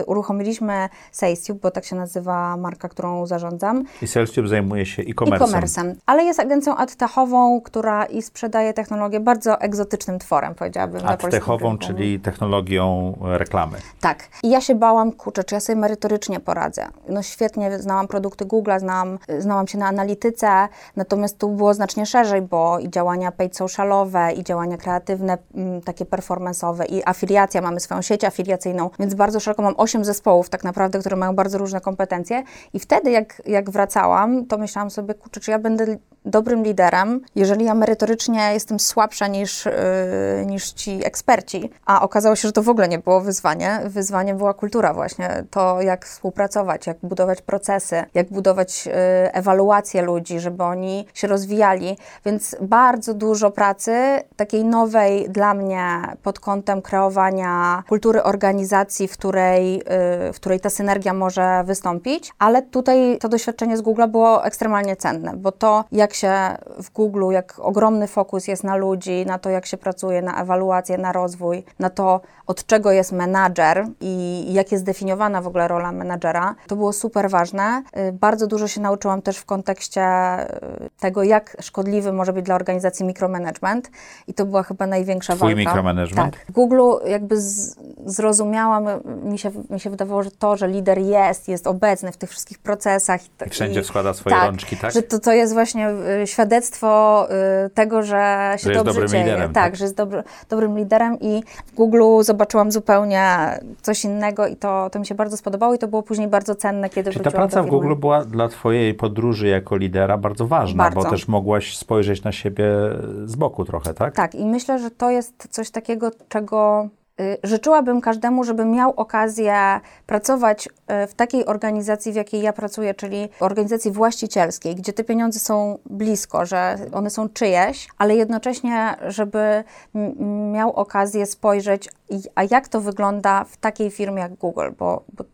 y, uruchomiliśmy SalesTube, bo tak się nazywa marka, którą zarządzam. I SalesTube zajmuje się e-commerce'em. E ale jest agencją adtechową, która i sprzedaje technologię bardzo egzotycznym tworem, powiedziałabym. Adtechową, czyli technologią reklamy. Tak. I ja się bałam, kurczę, czy ja sobie merytorycznie poradzę. No świetnie znałam produkty Google'a, znałam, znałam się na analityce, natomiast tu było znacznie szerzej, bo i działania paid socialowe, i działania kreatywne, m, takie performance'owe, i afiliacja, mamy swoją sieć afiliacyjną, więc bardzo szeroko mam osiem zespołów tak naprawdę, które mają bardzo różne kompetencje i wtedy wtedy, jak, jak wracałam, to myślałam sobie, kurczę, czy ja będę dobrym liderem, jeżeli ja merytorycznie jestem słabsza niż, yy, niż ci eksperci. A okazało się, że to w ogóle nie było wyzwanie. Wyzwaniem była kultura właśnie. To, jak współpracować, jak budować procesy, jak budować yy, ewaluację ludzi, żeby oni się rozwijali. Więc bardzo dużo pracy, takiej nowej dla mnie pod kątem kreowania kultury organizacji, w której, yy, w której ta synergia może wystąpić. Ale tutaj to doświadczenie z Google było ekstremalnie cenne, bo to, jak się w Google, jak ogromny fokus jest na ludzi, na to, jak się pracuje, na ewaluację, na rozwój, na to, od czego jest menadżer i jak jest definiowana w ogóle rola menadżera, to było super ważne. Y, bardzo dużo się nauczyłam też w kontekście y, tego, jak szkodliwy może być dla organizacji mikromanagement i to była chyba największa Twój walka. mikromanagement? Tak. W Google jakby z, zrozumiałam, mi się, mi się wydawało, że to, że lider jest, jest obecny w tych wszystkich procesach, procesach. I wszędzie wkłada swoje tak, rączki, tak? Że to, to jest właśnie y, świadectwo y, tego, że się Że dobrze dobrym dzieje. liderem, tak, tak? że jest dobry, dobrym liderem i w Google zobaczyłam zupełnie coś innego i to, to mi się bardzo spodobało i to było później bardzo cenne, kiedy Czyli ta praca w. Google była dla Twojej podróży jako lidera bardzo ważna, bo Bardzo. też mogłaś spojrzeć na siebie z boku trochę, tak? Tak, i myślę, że to jest coś takiego, czego życzyłabym każdemu, żeby miał okazję pracować y, w takiej organizacji, w jakiej ja pracuję, czyli organizacji właścicielskiej, gdzie te pieniądze są blisko, że one są czyjeś, ale jednocześnie, żeby miał okazję spojrzeć, a jak to wygląda w takiej firmie jak Google, bo, bo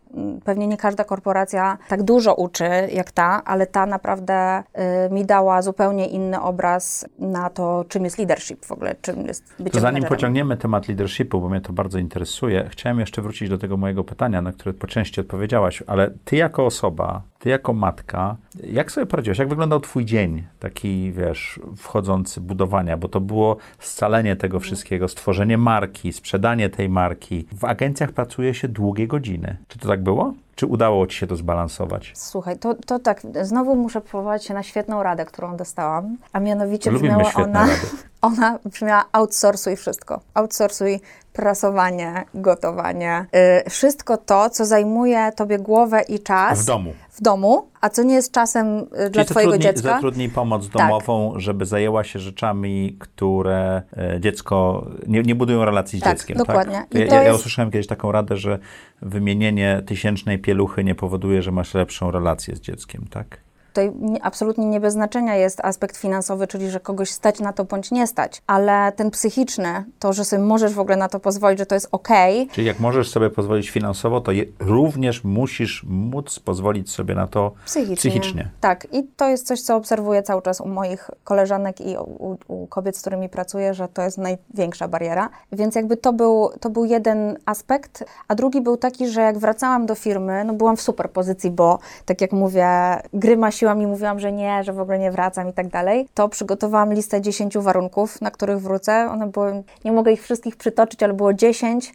pewnie nie każda korporacja tak dużo uczy jak ta, ale ta naprawdę y, mi dała zupełnie inny obraz na to, czym jest leadership w ogóle, czym jest bycie To zanim menedżerem. pociągniemy temat leadershipu, bo mnie to bardzo interesuje, chciałem jeszcze wrócić do tego mojego pytania, na które po części odpowiedziałaś, ale ty jako osoba, ty jako matka, jak sobie poradziłaś? Jak wyglądał twój dzień, taki, wiesz, wchodzący budowania, bo to było scalenie tego wszystkiego, stworzenie marki, sprzedanie tej marki. W agencjach pracuje się długie godziny. Czy to tak było? Czy udało ci się to zbalansować? Słuchaj, to, to tak, znowu muszę powołać się na świetną radę, którą dostałam, a mianowicie Lubimy brzmiała świetne ona, rady. ona brzmiała outsourcuj wszystko. Outsourcuj prasowanie, gotowanie, y, wszystko to, co zajmuje tobie głowę i czas W domu. W domu, a co nie jest czasem y, dla Czyli twojego zatrudnij, dziecka. zatrudnij pomoc Tak. domową, żeby zajęła się rzeczami, które e, dziecko nie, nie budują relacji z Tak, dzieckiem. dokładnie. Tak? Ja, to ja, ja jest- usłyszałem kiedyś taką radę, że wymienienie tysięcznej pieluchy nie powoduje, że masz lepszą relację z dzieckiem, tak? Tutaj nie, absolutnie nie bez znaczenia jest aspekt finansowy, czyli że kogoś stać na to bądź nie stać, ale ten psychiczny, to, że sobie możesz w ogóle na to pozwolić, że to jest okej, Czyli jak możesz sobie pozwolić finansowo, to je, również musisz móc pozwolić sobie na to Psychicznie. psychicznie. Tak, i to jest coś, co obserwuję cały czas u moich koleżanek i u, u kobiet, z którymi pracuję, że to jest największa bariera. Więc jakby to był, to był jeden aspekt, a drugi był taki, że jak wracałam do firmy, no byłam w super pozycji, bo tak jak mówię, i mówiłam, że nie, że w ogóle nie wracam i tak dalej, to przygotowałam listę 10 warunków, na których wrócę. One były, nie mogę ich wszystkich przytoczyć, ale było 10.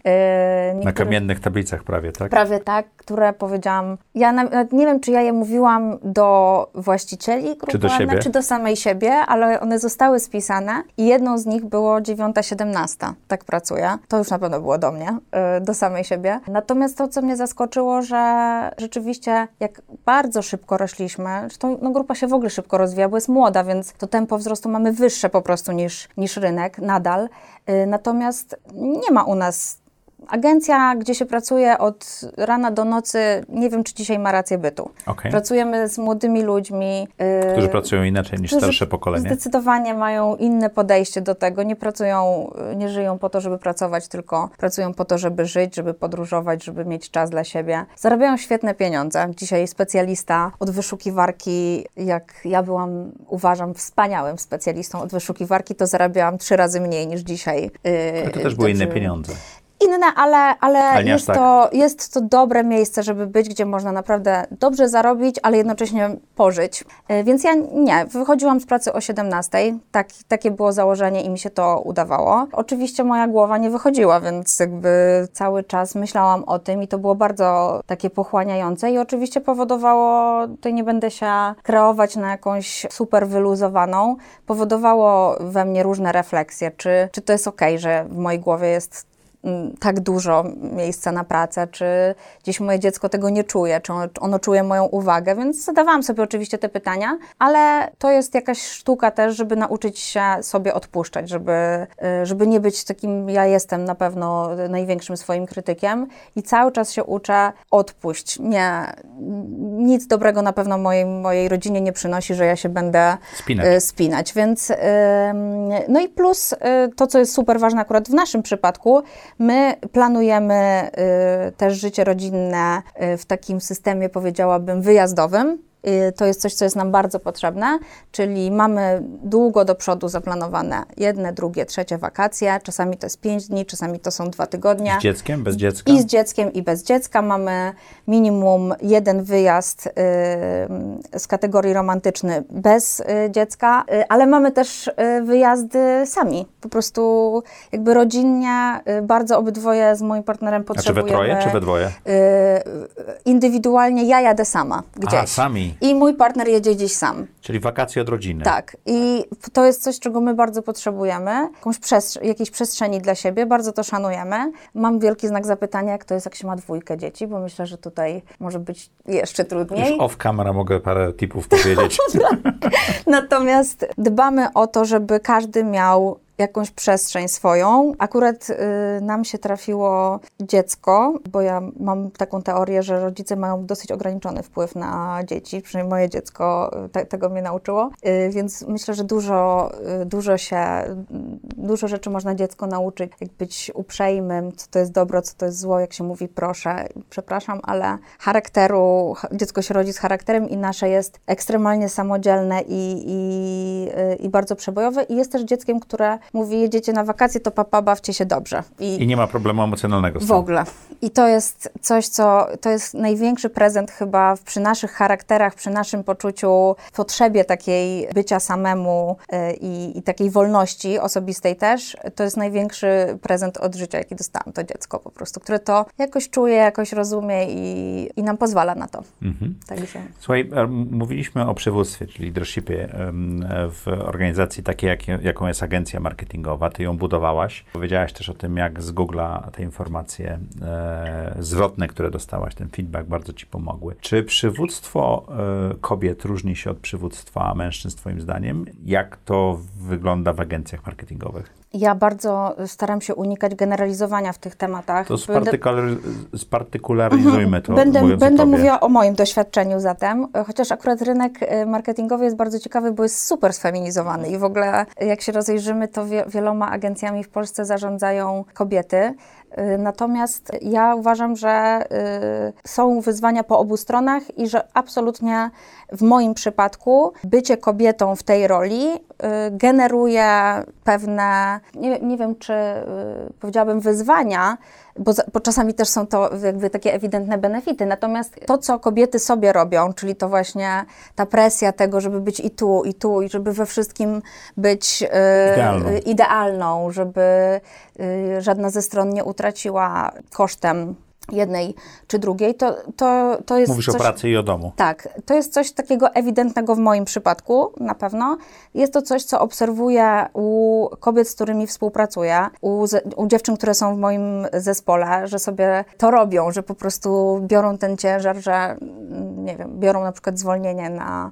Yy, Na kamiennych tablicach prawie, tak? Prawie tak, które powiedziałam. Ja nawet nie wiem, czy ja je mówiłam do właścicieli grupy Czy do siebie? czy do samej siebie, ale one zostały spisane i jedną z nich było 9-17. Tak pracuję. To już na pewno było do mnie, y, do samej siebie. Natomiast to, co mnie zaskoczyło, że rzeczywiście jak bardzo szybko rośliśmy, zresztą no, grupa się w ogóle szybko rozwija, bo jest młoda, więc to tempo wzrostu mamy wyższe po prostu niż, niż rynek nadal. Y, Natomiast nie ma u nas Agencja, gdzie się pracuje od rana do nocy, nie wiem, czy dzisiaj ma rację bytu. Okej. Pracujemy z młodymi ludźmi. yy, Którzy pracują inaczej niż starsze pokolenie. Zdecydowanie mają inne podejście do tego. Nie pracują, yy, nie żyją po to, żeby pracować, tylko pracują po to, żeby żyć, żeby podróżować, żeby mieć czas dla siebie. Zarabiają świetne pieniądze. Dzisiaj specjalista od wyszukiwarki, jak ja byłam, uważam, wspaniałym specjalistą od wyszukiwarki, to zarabiałam trzy razy mniej niż dzisiaj. yy, Ale to też były inne pieniądze. Inne, ale, ale, Ale jest, tak. to, jest to dobre miejsce, żeby być, gdzie można naprawdę dobrze zarobić, ale jednocześnie pożyć. E, Więc ja nie, wychodziłam z pracy o 17, tak, takie było założenie i mi się to udawało. Oczywiście moja głowa nie wychodziła, więc jakby cały czas myślałam o tym i to było bardzo takie pochłaniające i oczywiście powodowało, tutaj nie będę się kreować na jakąś super wyluzowaną, powodowało we mnie różne refleksje, czy, czy to jest okej, że w mojej głowie jest tak dużo miejsca na pracę, czy gdzieś moje dziecko tego nie czuje, czy ono, czuje moją uwagę, więc zadawałam sobie oczywiście te pytania, ale to jest jakaś sztuka też, żeby nauczyć się sobie odpuszczać, żeby, y, żeby nie być takim, ja jestem na pewno największym swoim krytykiem i cały czas się uczę odpuść. Nie, nic dobrego na pewno mojej, mojej rodzinie nie przynosi, że ja się będę Spinać. y, spinać. Więc ym, no i plus y, to, co jest super ważne akurat w naszym przypadku, my planujemy y, też życie rodzinne y, w takim systemie, powiedziałabym, wyjazdowym. Y, To jest coś, co jest nam bardzo potrzebne, czyli mamy długo do przodu zaplanowane jedne, drugie, trzecie wakacje. Czasami to jest pięć dni, czasami to są dwa tygodnie. Z dzieckiem, bez dziecka? I z dzieckiem, i bez dziecka. Mamy minimum jeden wyjazd y, z kategorii romantyczny bez y, dziecka, y, ale mamy też y, wyjazdy sami. Po prostu jakby rodzinnie y, bardzo obydwoje z moim partnerem A czy we potrzebujemy. troje, czy we dwoje? indywidualnie ja jadę sama gdzieś. A, sami. I mój partner jedzie gdzieś sam. Czyli wakacje od rodziny. Tak. I to jest coś, czego my bardzo potrzebujemy. Jakąś przestrz- jakiejś przestrzeni dla siebie. Bardzo to szanujemy. Mam wielki znak zapytania, jak to jest, jak się ma dwójkę dzieci, bo myślę, że tutaj może być jeszcze trudniej. Już off camera mogę parę tipów powiedzieć. Natomiast dbamy o to, żeby każdy miał jakąś przestrzeń swoją. Akurat y, nam się trafiło dziecko, bo ja mam taką teorię, że rodzice mają dosyć ograniczony wpływ na dzieci, przynajmniej moje dziecko y, te, tego mnie nauczyło, y, więc myślę, że dużo, y, dużo się, y, dużo rzeczy można dziecko nauczyć, jak być uprzejmym, co to jest dobro, co to jest zło, jak się mówi proszę, przepraszam, ale charakteru, ch- dziecko się rodzi z charakterem i nasze jest ekstremalnie samodzielne i, i, y, i bardzo przebojowe. I jest też dzieckiem, które mówi jedziecie na wakacje, to papa, bawcie się dobrze. I nie ma problemu emocjonalnego W ogóle. I to jest coś, co to jest największy prezent chyba przy naszych charakterach, przy naszym poczuciu, potrzebie takiej bycia samemu y, i, i takiej wolności osobistej też. To jest największy prezent od życia, jaki dostałam, to dziecko po prostu, które to jakoś czuje, jakoś rozumie i, i nam pozwala na to. Mhm. Także. Słuchaj, e, mówiliśmy o przywództwie, czyli leadershipie w organizacji takiej, jak, jaką jest agencja marketingowa. Ty ją budowałaś. Powiedziałaś też o tym, jak z Google'a te informacje e, zwrotne, które dostałaś, ten feedback bardzo ci pomogły. Czy przywództwo e, kobiet różni się od przywództwa mężczyzn, twoim zdaniem? Jak to wygląda w agencjach marketingowych? Ja bardzo staram się unikać generalizowania w tych tematach. To Będę- spartykular, spartykularyzujmy to, Będę, mówiąc będę o tobie. mówiła o moim doświadczeniu zatem, chociaż akurat rynek e, marketingowy jest bardzo ciekawy, bo jest super sfeminizowany i w ogóle jak się rozejrzymy, to wie, wieloma agencjami w Polsce zarządzają kobiety. E, Natomiast ja uważam, że e, są wyzwania po obu stronach i że absolutnie w moim przypadku bycie kobietą w tej roli e, generuje pewne, nie, nie wiem czy powiedziałabym wyzwania, bo, bo czasami też są to jakby takie ewidentne benefity. Natomiast to, co kobiety sobie robią, czyli to właśnie ta presja tego, żeby być i tu, i tu, i żeby we wszystkim być e, Idealną. idealną, żeby e, żadna ze stron nie utraciła kosztem jednej czy drugiej, to, to, to jest Mówisz coś... o pracy i o domu. Tak, to jest coś takiego ewidentnego w moim przypadku, na pewno. Jest to coś, co obserwuję u kobiet, z którymi współpracuję, u, u dziewczyn, które są w moim zespole, że sobie to robią, że po prostu biorą ten ciężar, że mm, nie wiem, biorą na przykład zwolnienie na,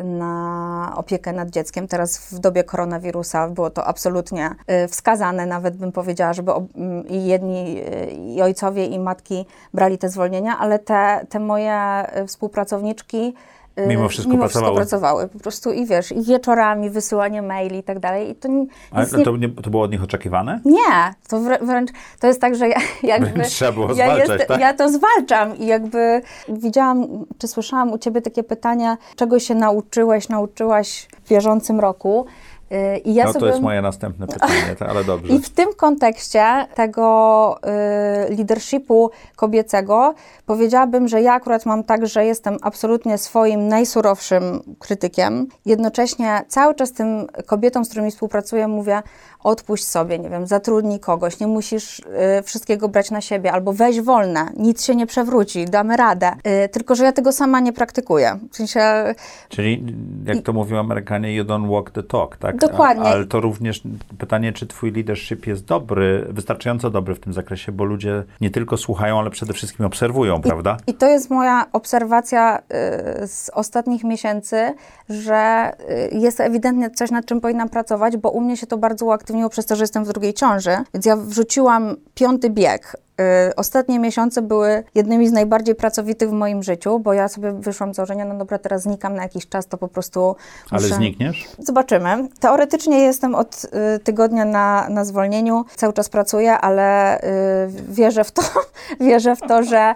y, na opiekę nad dzieckiem. Teraz w dobie koronawirusa było to absolutnie y, wskazane, nawet bym powiedziała, żeby mm, i jedni, y, i ojcowie, i matki brali te zwolnienia, ale te, te moje y, współpracowniczki y, Mimo wszystko mimo pracowały. wszystko pracowały. Po prostu i wiesz, i wieczorami wysyłanie maili i tak dalej. I to Ale to, nie, to było od nich oczekiwane? nie, to wrę- wręcz to jest tak, że ja jakby. Trzeba było ja, zwalczać, tak? ja to zwalczam i jakby widziałam, czy słyszałam u ciebie takie pytania, czego się nauczyłeś, nauczyłaś w bieżącym roku. Yy, I ja no sobie... to jest moje następne pytanie, ale dobrze. I w tym kontekście tego y, leadershipu kobiecego powiedziałabym, że ja akurat mam tak, że jestem absolutnie swoim najsurowszym krytykiem. Jednocześnie cały czas tym kobietom, z którymi współpracuję, mówię: odpuść sobie, nie wiem, zatrudnij kogoś, nie musisz y, wszystkiego brać na siebie, albo weź wolne, nic się nie przewróci, damy radę. Y, tylko, że ja tego sama nie praktykuję. W sensie Czyli, jak to mówią Amerykanie, you don't walk the talk, tak? Dokładnie. A, ale to również pytanie, czy twój leadership jest dobry, wystarczająco dobry w tym zakresie, bo ludzie nie tylko słuchają, ale przede wszystkim obserwują, prawda? I to jest moja obserwacja y, z ostatnich miesięcy, że y, jest ewidentnie coś, nad czym powinnam pracować, bo u mnie się to bardzo uaktywniło przez to, że jestem w drugiej ciąży, więc ja wrzuciłam piąty bieg. Y, Ostatnie miesiące były jednymi z najbardziej pracowitych w moim życiu, bo ja sobie wyszłam z założenia, no dobra, teraz znikam na jakiś czas, to po prostu Ale muszę... znikniesz? Zobaczymy. Teoretycznie jestem od y, tygodnia na, na zwolnieniu, cały czas pracuję, ale y, wierzę w to, wierzę w to, że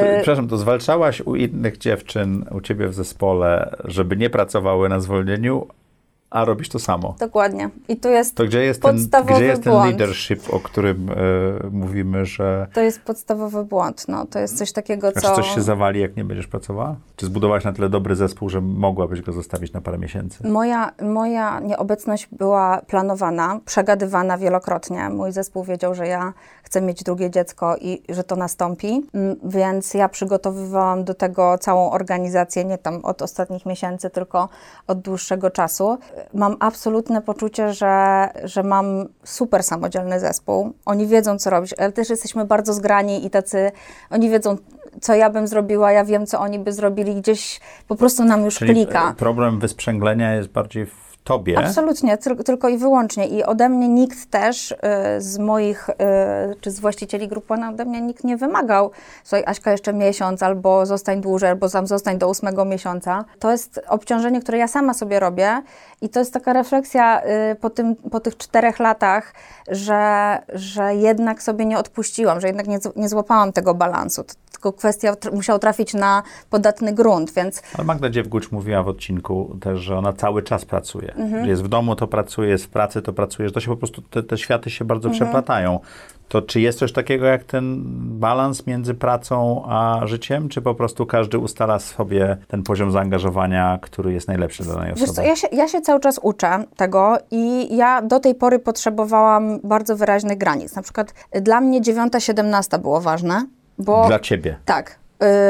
To, przepraszam, to zwalczałaś u innych dziewczyn, u ciebie w zespole, żeby nie pracowały na zwolnieniu, a robisz to samo. Dokładnie. I tu jest To gdzie jest ten, gdzie jest ten błąd. leadership, o którym e, mówimy, że To jest podstawowy błąd. No, to jest coś takiego, a czy co... coś się zawali, jak nie będziesz pracowała? Czy zbudowałaś na tyle dobry zespół, że mogłabyś go zostawić na parę miesięcy? Moja, moja nieobecność była planowana, przegadywana wielokrotnie. Mój zespół wiedział, że ja chcę mieć drugie dziecko i że to nastąpi, Mm, więc ja przygotowywałam do tego całą organizację, nie tam od ostatnich miesięcy, tylko od dłuższego czasu. Mam absolutne poczucie, że, że mam super samodzielny zespół. Oni wiedzą, co robić, ale też jesteśmy bardzo zgrani i tacy, oni wiedzą, co ja bym zrobiła, ja wiem, co oni by zrobili, gdzieś po prostu nam już Czyli klika. e, problem wysprzęglenia jest bardziej w tobie. Absolutnie, tyl- tylko i wyłącznie. I ode mnie nikt też y, z moich, y, czy z właścicieli grupy, ode mnie nikt nie wymagał, słuchaj Aśka jeszcze miesiąc, albo zostań dłużej, albo sam zostań do ósmego miesiąca. To jest obciążenie, które ja sama sobie robię i to jest taka refleksja y, po, tym, po tych czterech latach, że, że jednak sobie nie odpuściłam, że jednak nie, nie złapałam tego balansu. To tylko kwestia tr- musiała trafić na podatny grunt, więc Ale Magda Dziewgucz mówiła w odcinku też, że ona cały czas pracuje. Mhm. Jest w domu, to pracuje, jest w pracy, to pracuje, że to się po prostu, te, te światy się bardzo Mhm. przeplatają. To czy jest coś takiego jak ten balans między pracą a życiem, czy po prostu każdy ustala sobie ten poziom zaangażowania, który jest najlepszy dla danej osoby? co, ja się, ja się cały czas uczę tego i ja do tej pory potrzebowałam bardzo wyraźnych granic. Na przykład y, dla mnie 9-17 było ważne, bo... Dla ciebie. Tak.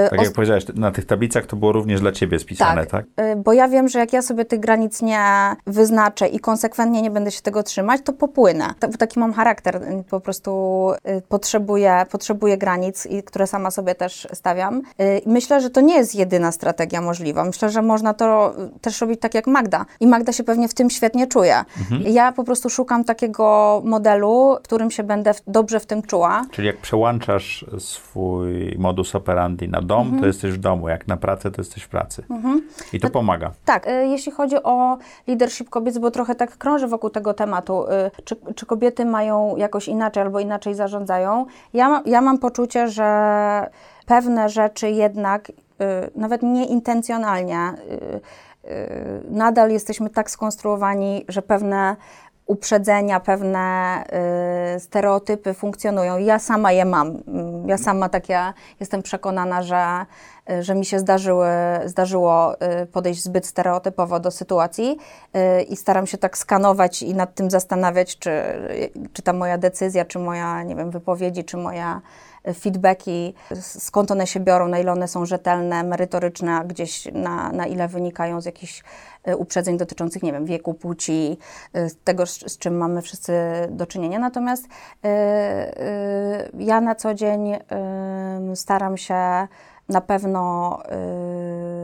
Y, Tak jak powiedziałeś, na tych tablicach to było również dla ciebie spisane, tak? y, Bo ja wiem, że jak ja sobie tych granic nie wyznaczę i konsekwentnie nie będę się tego trzymać, to popłynę. Bo Taki mam charakter, y, po prostu y, potrzebuję, potrzebuję granic, i, które sama sobie też stawiam. Y, Myślę, że to nie jest jedyna strategia możliwa. Myślę, że można to też robić tak jak Magda. I Magda się pewnie w tym świetnie czuje. Ja po prostu szukam takiego modelu, w którym się będę dobrze w tym czuła. Czyli jak przełączasz swój modus operandi na dom, Mhm. to jesteś w domu, jak na pracę, to jesteś w pracy. I to pomaga. Tak, y, jeśli chodzi o leadership kobiet, bo trochę tak krąży wokół tego tematu, y, czy, czy kobiety mają jakoś inaczej albo inaczej zarządzają, ja, ja mam poczucie, że pewne rzeczy jednak, y, nawet nieintencjonalnie, nadal jesteśmy tak skonstruowani, że pewne uprzedzenia, pewne y, stereotypy funkcjonują. Ja sama je mam. Mm, Ja sama takie jestem przekonana, że, y, że mi się zdarzyły, zdarzyło y, podejść zbyt stereotypowo do sytuacji y, i staram się tak skanować i nad tym zastanawiać, czy, czy ta moja decyzja, czy moja, nie wiem, wypowiedzi, czy moja y, feedbacki, skąd one się biorą, na ile one są rzetelne, merytoryczne, gdzieś na, na ile wynikają z jakichś y, uprzedzeń dotyczących, nie wiem, wieku, płci, y, tego, z, z czym mamy wszyscy do czynienia. Natomiast y, y, ja na co dzień y, staram się na pewno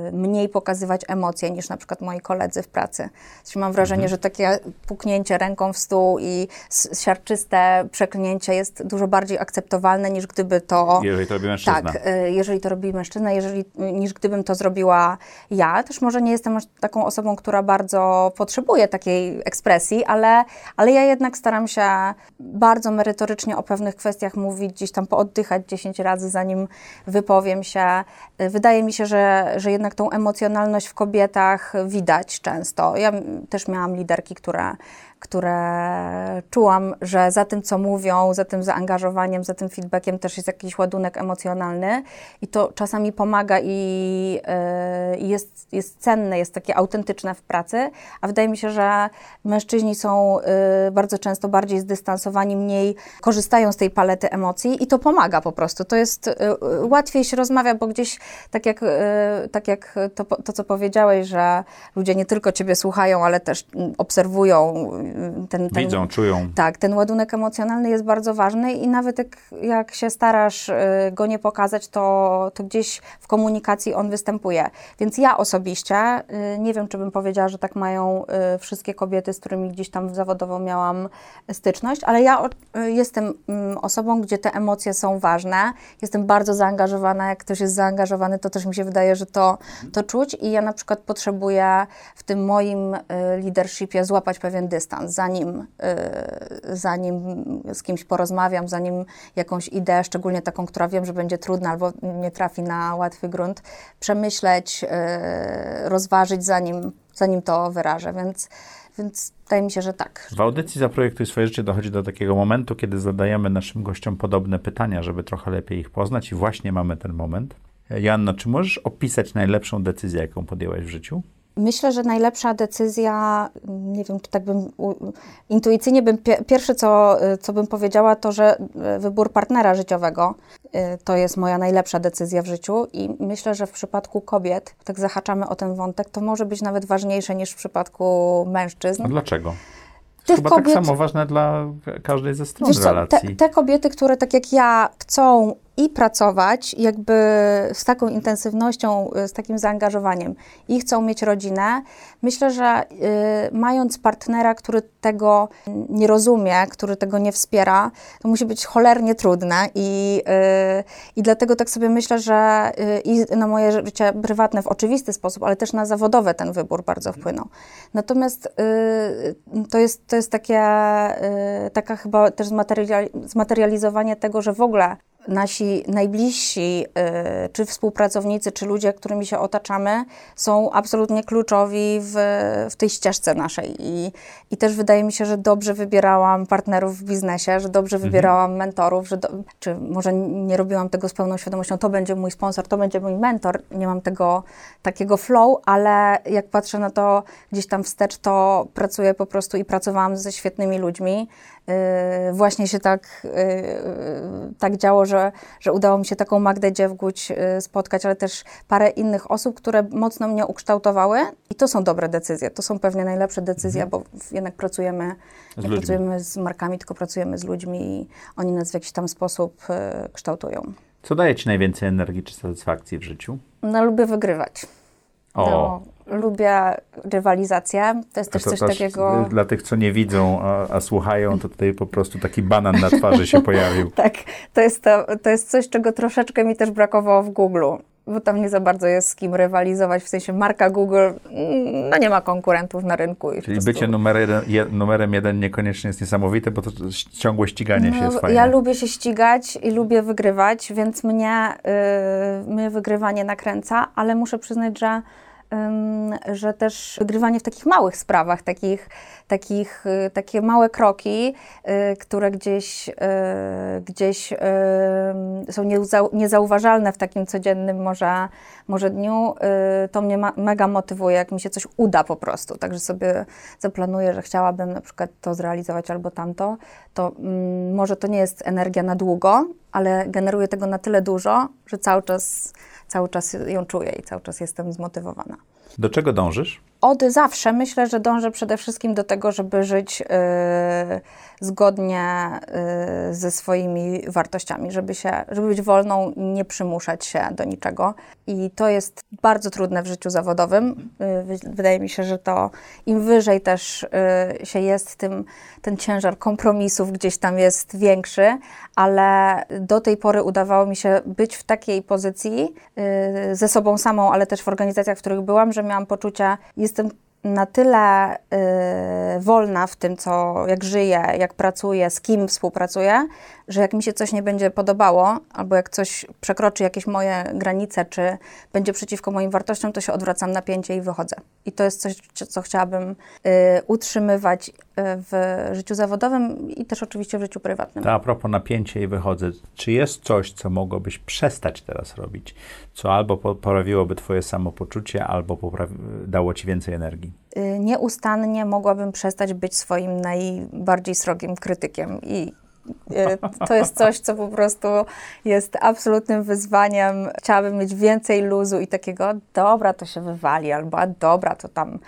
y, mniej pokazywać emocje niż na przykład moi koledzy w pracy. Znaczy, mam wrażenie, że takie puknięcie ręką w stół i siarczyste przeklnięcie jest dużo bardziej akceptowalne niż gdyby to... Jeżeli to robi mężczyzna. Tak, y, jeżeli to robi mężczyzna, jeżeli, niż gdybym to zrobiła ja. Też może nie jestem aż taką osobą, która bardzo potrzebuje takiej ekspresji, ale, ale ja jednak staram się bardzo merytorycznie o pewnych kwestiach mówić, gdzieś tam pooddychać 10 razy, zanim wypowiem się. Y, Wydaje mi się, że, że jednak tą emocjonalność w kobietach widać często. Ja też miałam liderki, które które czułam, że za tym, co mówią, za tym zaangażowaniem, za tym feedbackiem też jest jakiś ładunek emocjonalny i to czasami pomaga i, yy, jest, jest cenne, jest takie autentyczne w pracy, a wydaje mi się, że mężczyźni są yy, bardzo często bardziej zdystansowani, mniej korzystają z tej palety emocji i to pomaga po prostu. To jest yy, łatwiej się rozmawia, bo gdzieś tak jak, yy, tak jak to, to, co powiedziałeś, że ludzie nie tylko ciebie słuchają, ale też obserwują y, ten, ten Widzą, czują. tak, ten ładunek emocjonalny jest bardzo ważny i nawet jak, jak się starasz y, go nie pokazać, to, to gdzieś w komunikacji on występuje. Więc ja osobiście y, nie wiem, czy bym powiedziała, że tak mają y, wszystkie kobiety, z którymi gdzieś tam zawodowo miałam styczność, ale ja y, jestem mm, osobą, gdzie te emocje są ważne. Jestem bardzo zaangażowana. Jak ktoś jest zaangażowany, to też mi się wydaje, że to, to czuć i ja na przykład potrzebuję w tym moim y, leadershipie złapać pewien dystans. Zanim, y, zanim z kimś porozmawiam, zanim jakąś ideę, szczególnie taką, która wiem, że będzie trudna albo nie trafi na łatwy grunt, przemyśleć, y, rozważyć, zanim, zanim to wyrażę. Więc, więc wydaje mi się, że tak. W audycji Zaprojektuj swoje życie dochodzi do takiego momentu, kiedy zadajemy naszym gościom podobne pytania, żeby trochę lepiej ich poznać i właśnie mamy ten moment. Joanna, czy możesz opisać najlepszą decyzję, jaką podjęłaś w życiu? Myślę, że najlepsza decyzja, nie wiem, czy tak bym intuicyjnie bym pie, pierwsze, co, co bym powiedziała, to, że wybór partnera życiowego y, to jest moja najlepsza decyzja w życiu i myślę, że w przypadku kobiet, tak zahaczamy o ten wątek, to może być nawet ważniejsze niż w przypadku mężczyzn. A dlaczego? Tych Chyba kobiet- tak samo ważne dla każdej ze stron co, te, relacji. te kobiety, które tak jak ja chcą i pracować jakby z taką intensywnością, y, z takim zaangażowaniem. I chcą mieć rodzinę, myślę, że y, mając partnera, który tego nie rozumie, który tego nie wspiera, to musi być cholernie trudne. I, y, i dlatego tak sobie myślę, że y, i na moje życie prywatne w oczywisty sposób, ale też na zawodowe ten wybór bardzo wpłynął. Natomiast y, to, jest, to jest takie, y, taka chyba też zmateriali- zmaterializowanie tego, że w ogóle nasi najbliżsi, y, czy współpracownicy, czy ludzie, którymi się otaczamy, są absolutnie kluczowi w, w tej ścieżce naszej. I, I też wydaje mi się, że dobrze wybierałam partnerów w biznesie, że dobrze wybierałam mentorów, że do, czy może nie robiłam tego z pełną świadomością, to będzie mój sponsor, to będzie mój mentor. Nie mam tego takiego flow, ale jak patrzę na to gdzieś tam wstecz, to pracuję po prostu i pracowałam ze świetnymi ludźmi. Yy, właśnie się tak, yy, tak działo, że, że udało mi się taką Magdę Dziewguć spotkać, ale też parę innych osób, które mocno mnie ukształtowały i to są dobre decyzje, to są pewnie najlepsze decyzje, bo w- jednak pracujemy, Mhm. Z pracujemy z markami, tylko pracujemy z ludźmi i oni nas w jakiś tam sposób kształtują. Co daje ci najwięcej energii czy satysfakcji w życiu? No, lubię wygrywać. O, No, lubię rywalizację, to jest też to coś też takiego... Dla tych, co nie widzą, a, a słuchają, to tutaj po prostu taki banan na twarzy się pojawił. Tak, to jest, to, to jest coś, czego troszeczkę mi też brakowało w Google, bo tam nie za bardzo jest z kim rywalizować, w sensie marka Google, mm, no nie ma konkurentów na rynku. I Czyli prostu- bycie numer jeden, je, numerem jeden niekoniecznie jest niesamowite, bo to ciągłe ściganie się jest fajne. No, Ja lubię się ścigać i lubię wygrywać, więc mnie, y, mnie wygrywanie nakręca, ale muszę przyznać, że, że też wygrywanie w takich małych sprawach, takich, takich, y, takie małe kroki, y, które gdzieś, y, gdzieś są niezau, niezauważalne w takim codziennym może, może dniu, to mnie mega motywuje, jak mi się coś uda po prostu. Także sobie zaplanuję, że chciałabym na przykład to zrealizować albo tamto, to mm, może to nie jest energia na długo, ale generuję tego na tyle dużo, że cały czas, cały czas ją czuję i cały czas jestem zmotywowana. Do czego dążysz? Od zawsze myślę, że dążę przede wszystkim do tego, żeby żyć y, zgodnie y, ze swoimi wartościami, żeby, się, żeby być wolną, nie przymuszać się do niczego. I to jest bardzo trudne w życiu zawodowym. Y, wy- wydaje mi się, że to im wyżej też się jest, tym ten ciężar kompromisów gdzieś tam jest większy, ale do tej pory udawało mi się być w takiej pozycji ze sobą samą, ale też w organizacjach, w których byłam, że miałam poczucie, jestem na tyle y, wolna w tym, co, jak żyję, jak pracuję, z kim współpracuję, że jak mi się coś nie będzie podobało, albo jak coś przekroczy jakieś moje granice, czy będzie przeciwko moim wartościom, to się odwracam napięcie i wychodzę. I to jest coś, co- chciałabym y, utrzymywać y, w życiu zawodowym i też oczywiście w życiu prywatnym. To a propos napięcie i wychodzę. Czy jest coś, co mogłobyś przestać teraz robić, co albo po- poprawiłoby twoje samopoczucie, albo dało ci więcej energii? y, nieustannie mogłabym przestać być swoim najbardziej srogim krytykiem i to jest coś, co po prostu jest absolutnym wyzwaniem. Chciałabym mieć więcej luzu i takiego, dobra, to się wywali, albo a dobra, to tam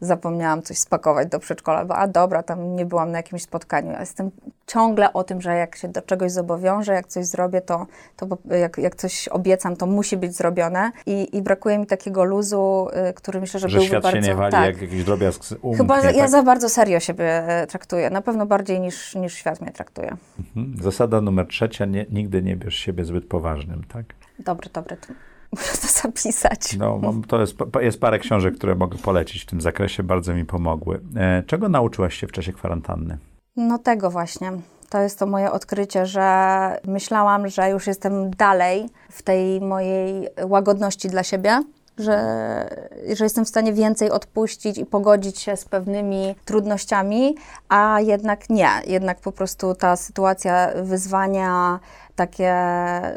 zapomniałam coś spakować do przedszkola, albo a dobra, tam nie byłam na jakimś spotkaniu. Ja jestem ciągle o tym, że jak się do czegoś zobowiążę, jak coś zrobię, to, to jak, jak coś obiecam, to musi być zrobione i, i brakuje mi takiego luzu, y, który myślę, że, Że byłby świat bardzo... się nie wali, tak. jak jakiś drobiazg umknie, Chyba że ja tak? za bardzo serio siebie e, traktuję. Na pewno bardziej niż, niż świat mnie traktuje. Mhm. Zasada numer trzecia, nie, nigdy nie bierz siebie zbyt poważnym, tak? Dobry, dobry. muszę to zapisać. No, to jest, jest parę książek, które mogę polecić w tym zakresie, bardzo mi pomogły. E, czego nauczyłaś się w czasie kwarantanny? No tego właśnie. To jest to moje odkrycie, że myślałam, że już jestem dalej w tej mojej łagodności dla siebie, że, że jestem w stanie więcej odpuścić i pogodzić się z pewnymi trudnościami, a jednak nie. Jednak po prostu ta sytuacja wyzwania takie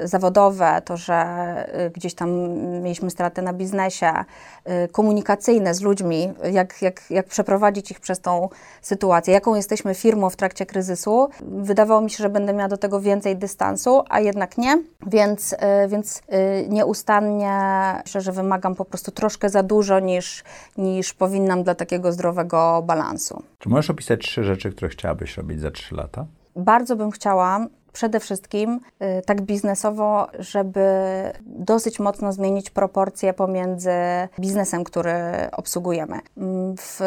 zawodowe, to, że y, gdzieś tam mieliśmy straty na biznesie, y, komunikacyjne z ludźmi, jak, jak, jak przeprowadzić ich przez tą sytuację, jaką jesteśmy firmą w trakcie kryzysu. Wydawało mi się, że będę miała do tego więcej dystansu, a jednak nie, więc, y, więc nieustannie myślę, że wymagam po prostu troszkę za dużo niż, niż powinnam dla takiego zdrowego balansu. Czy możesz opisać trzy rzeczy, które chciałabyś robić za trzy lata? Bardzo bym chciała przede wszystkim y, tak biznesowo, żeby dosyć mocno zmienić proporcje pomiędzy biznesem, który obsługujemy. Mm, W,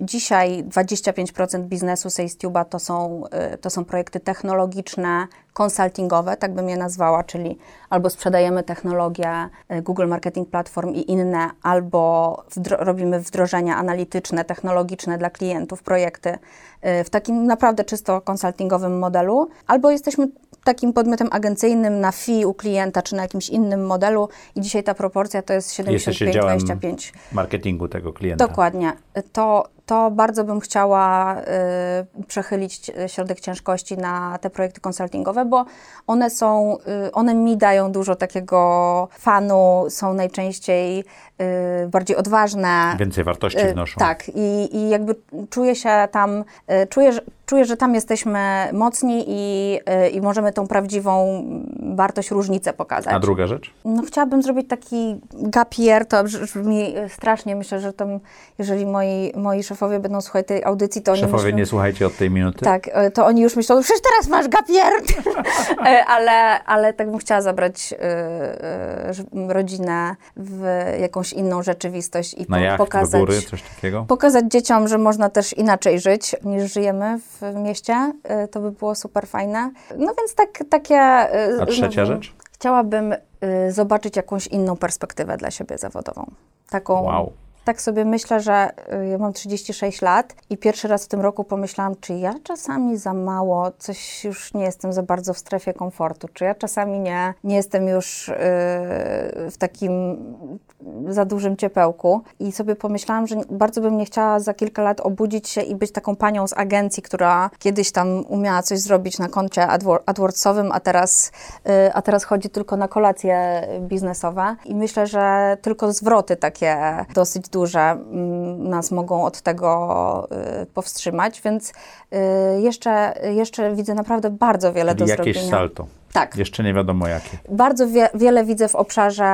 dzisiaj 25% biznesu SalesTube'a to są, y, to są projekty technologiczne, konsultingowe, tak bym je nazwała, czyli albo sprzedajemy technologię y, Google Marketing Platform i inne, albo wdro- robimy wdrożenia analityczne, technologiczne dla klientów, projekty y, w takim naprawdę czysto konsultingowym modelu, albo jesteśmy takim podmiotem agencyjnym na fee u klienta, czy na jakimś innym modelu i dzisiaj ta proporcja to jest Jesteście działem 75-25. marketingu tego klienta. Dokładnie. To, to bardzo bym chciała y, przechylić y, środek ciężkości na te projekty konsultingowe, bo one są, y, one mi dają dużo takiego fanu, są najczęściej bardziej odważne. Więcej wartości Y, wnoszą. Tak, i, i jakby czuję się tam, y, czuję, że, czuję, że tam jesteśmy mocni i, y, i możemy tą prawdziwą wartość, różnicę pokazać. A druga rzecz? No chciałabym zrobić taki gap year, to brz- brzmi strasznie, myślę, że tam, jeżeli moi, moi szefowie będą słuchać tej audycji, to oni Szefowie, myślą, nie słuchajcie od tej minuty. tak, to oni już myślą, przecież teraz masz gap year, ale, ale tak bym chciała zabrać rodzinę w jakąś inną rzeczywistość i po- jacht, pokazać, góry, pokazać dzieciom, że można też inaczej żyć niż żyjemy w mieście, E, to by było super fajne. No więc tak, takie... e, A trzecia znowu- rzecz? Chciałabym y, zobaczyć jakąś inną perspektywę dla siebie zawodową. Taką, Wow. Tak sobie myślę, że y, ja mam 36 lat i pierwszy raz w tym roku pomyślałam, czy ja czasami za mało, coś już nie jestem za bardzo w strefie komfortu, czy ja czasami nie, nie jestem już y, w takim za dużym ciepełku. I sobie pomyślałam, że bardzo bym nie chciała za kilka lat obudzić się i być taką panią z agencji, która kiedyś tam umiała coś zrobić na koncie AdWor- AdWordsowym, a teraz, y, a teraz chodzi tylko na kolacje biznesowe. I myślę, że tylko zwroty takie dosyć duże mm, nas mogą od tego y, powstrzymać, więc y, jeszcze, jeszcze widzę naprawdę bardzo wiele do Czyli jakieś zrobienia. salto. Tak. Jeszcze nie wiadomo jakie. Bardzo wie, wiele widzę w obszarze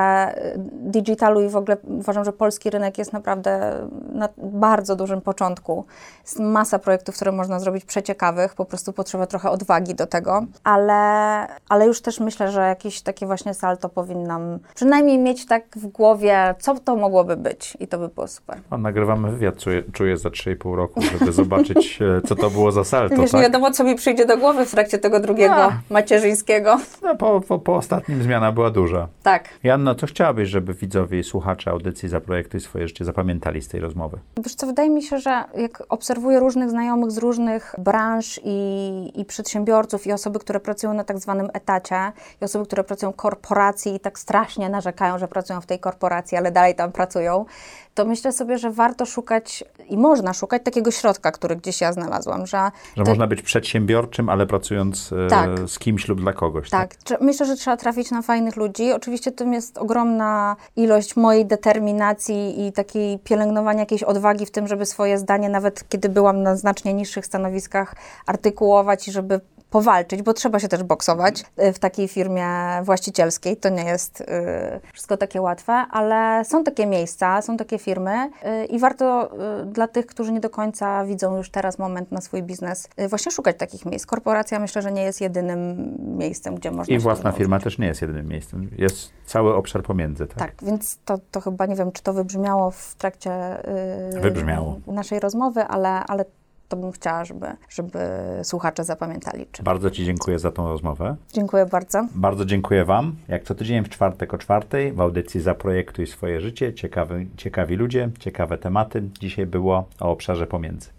y, digitalu i w ogóle uważam, że polski rynek jest naprawdę na bardzo dużym początku. Jest masa projektów, które można zrobić przeciekawych, po prostu potrzeba trochę odwagi do tego, ale, ale już też myślę, że jakieś takie właśnie salto powinnam przynajmniej mieć tak w głowie, co to mogłoby być i to by było super. A nagrywamy wywiad, czuję, czuję za 3,5 roku, żeby zobaczyć, e, co to było za salto, Wiesz, nie tak? wiadomo, co mi przyjdzie do głowy w trakcie tego drugiego A. macierzyńskiego. No, po, po, po ostatnim zmiana była duża. Tak. Janno, co chciałabyś, żeby widzowie i słuchacze audycji Zaprojektuj swoje życie zapamiętali z tej rozmowy? Wiesz co, wydaje mi się, że jak obserwuję różnych znajomych z różnych branż i, i przedsiębiorców i osoby, które pracują na tak zwanym etacie i osoby, które pracują w korporacji i tak strasznie narzekają, że pracują w tej korporacji, ale dalej tam pracują, to myślę sobie, że warto szukać i można szukać takiego środka, który gdzieś ja znalazłam, że... Że to- można być przedsiębiorczym, ale pracując e, Tak. z kimś lub dla kogoś. Tak, trze- myślę, że trzeba trafić na fajnych ludzi. Oczywiście tym jest ogromna ilość mojej determinacji i takiej pielęgnowania jakiejś odwagi w tym, żeby swoje zdanie, nawet kiedy byłam na znacznie niższych stanowiskach, artykułować i żeby powalczyć, bo trzeba się też boksować y, w takiej firmie właścicielskiej. To nie jest y, wszystko takie łatwe, ale są takie miejsca, są takie firmy y, i warto dla tych, którzy nie do końca widzą już teraz moment na swój biznes, właśnie szukać takich miejsc. Korporacja myślę, że nie jest jedynym miejscem, gdzie można I własna firma też nie jest jedynym miejscem. Jest cały obszar pomiędzy. Tak? tak, więc to, to chyba nie wiem, czy to wybrzmiało w trakcie Wybrzmiało. naszej rozmowy, ale, ale to bym chciała, żeby, żeby słuchacze zapamiętali. Czy... Bardzo Ci dziękuję za tą rozmowę. Dziękuję bardzo. Bardzo dziękuję Wam. Jak co tydzień w czwartek o czwartej w audycji Zaprojektuj swoje życie. Ciekawy, ciekawi ludzie, ciekawe tematy. Dzisiaj było o obszarze pomiędzy.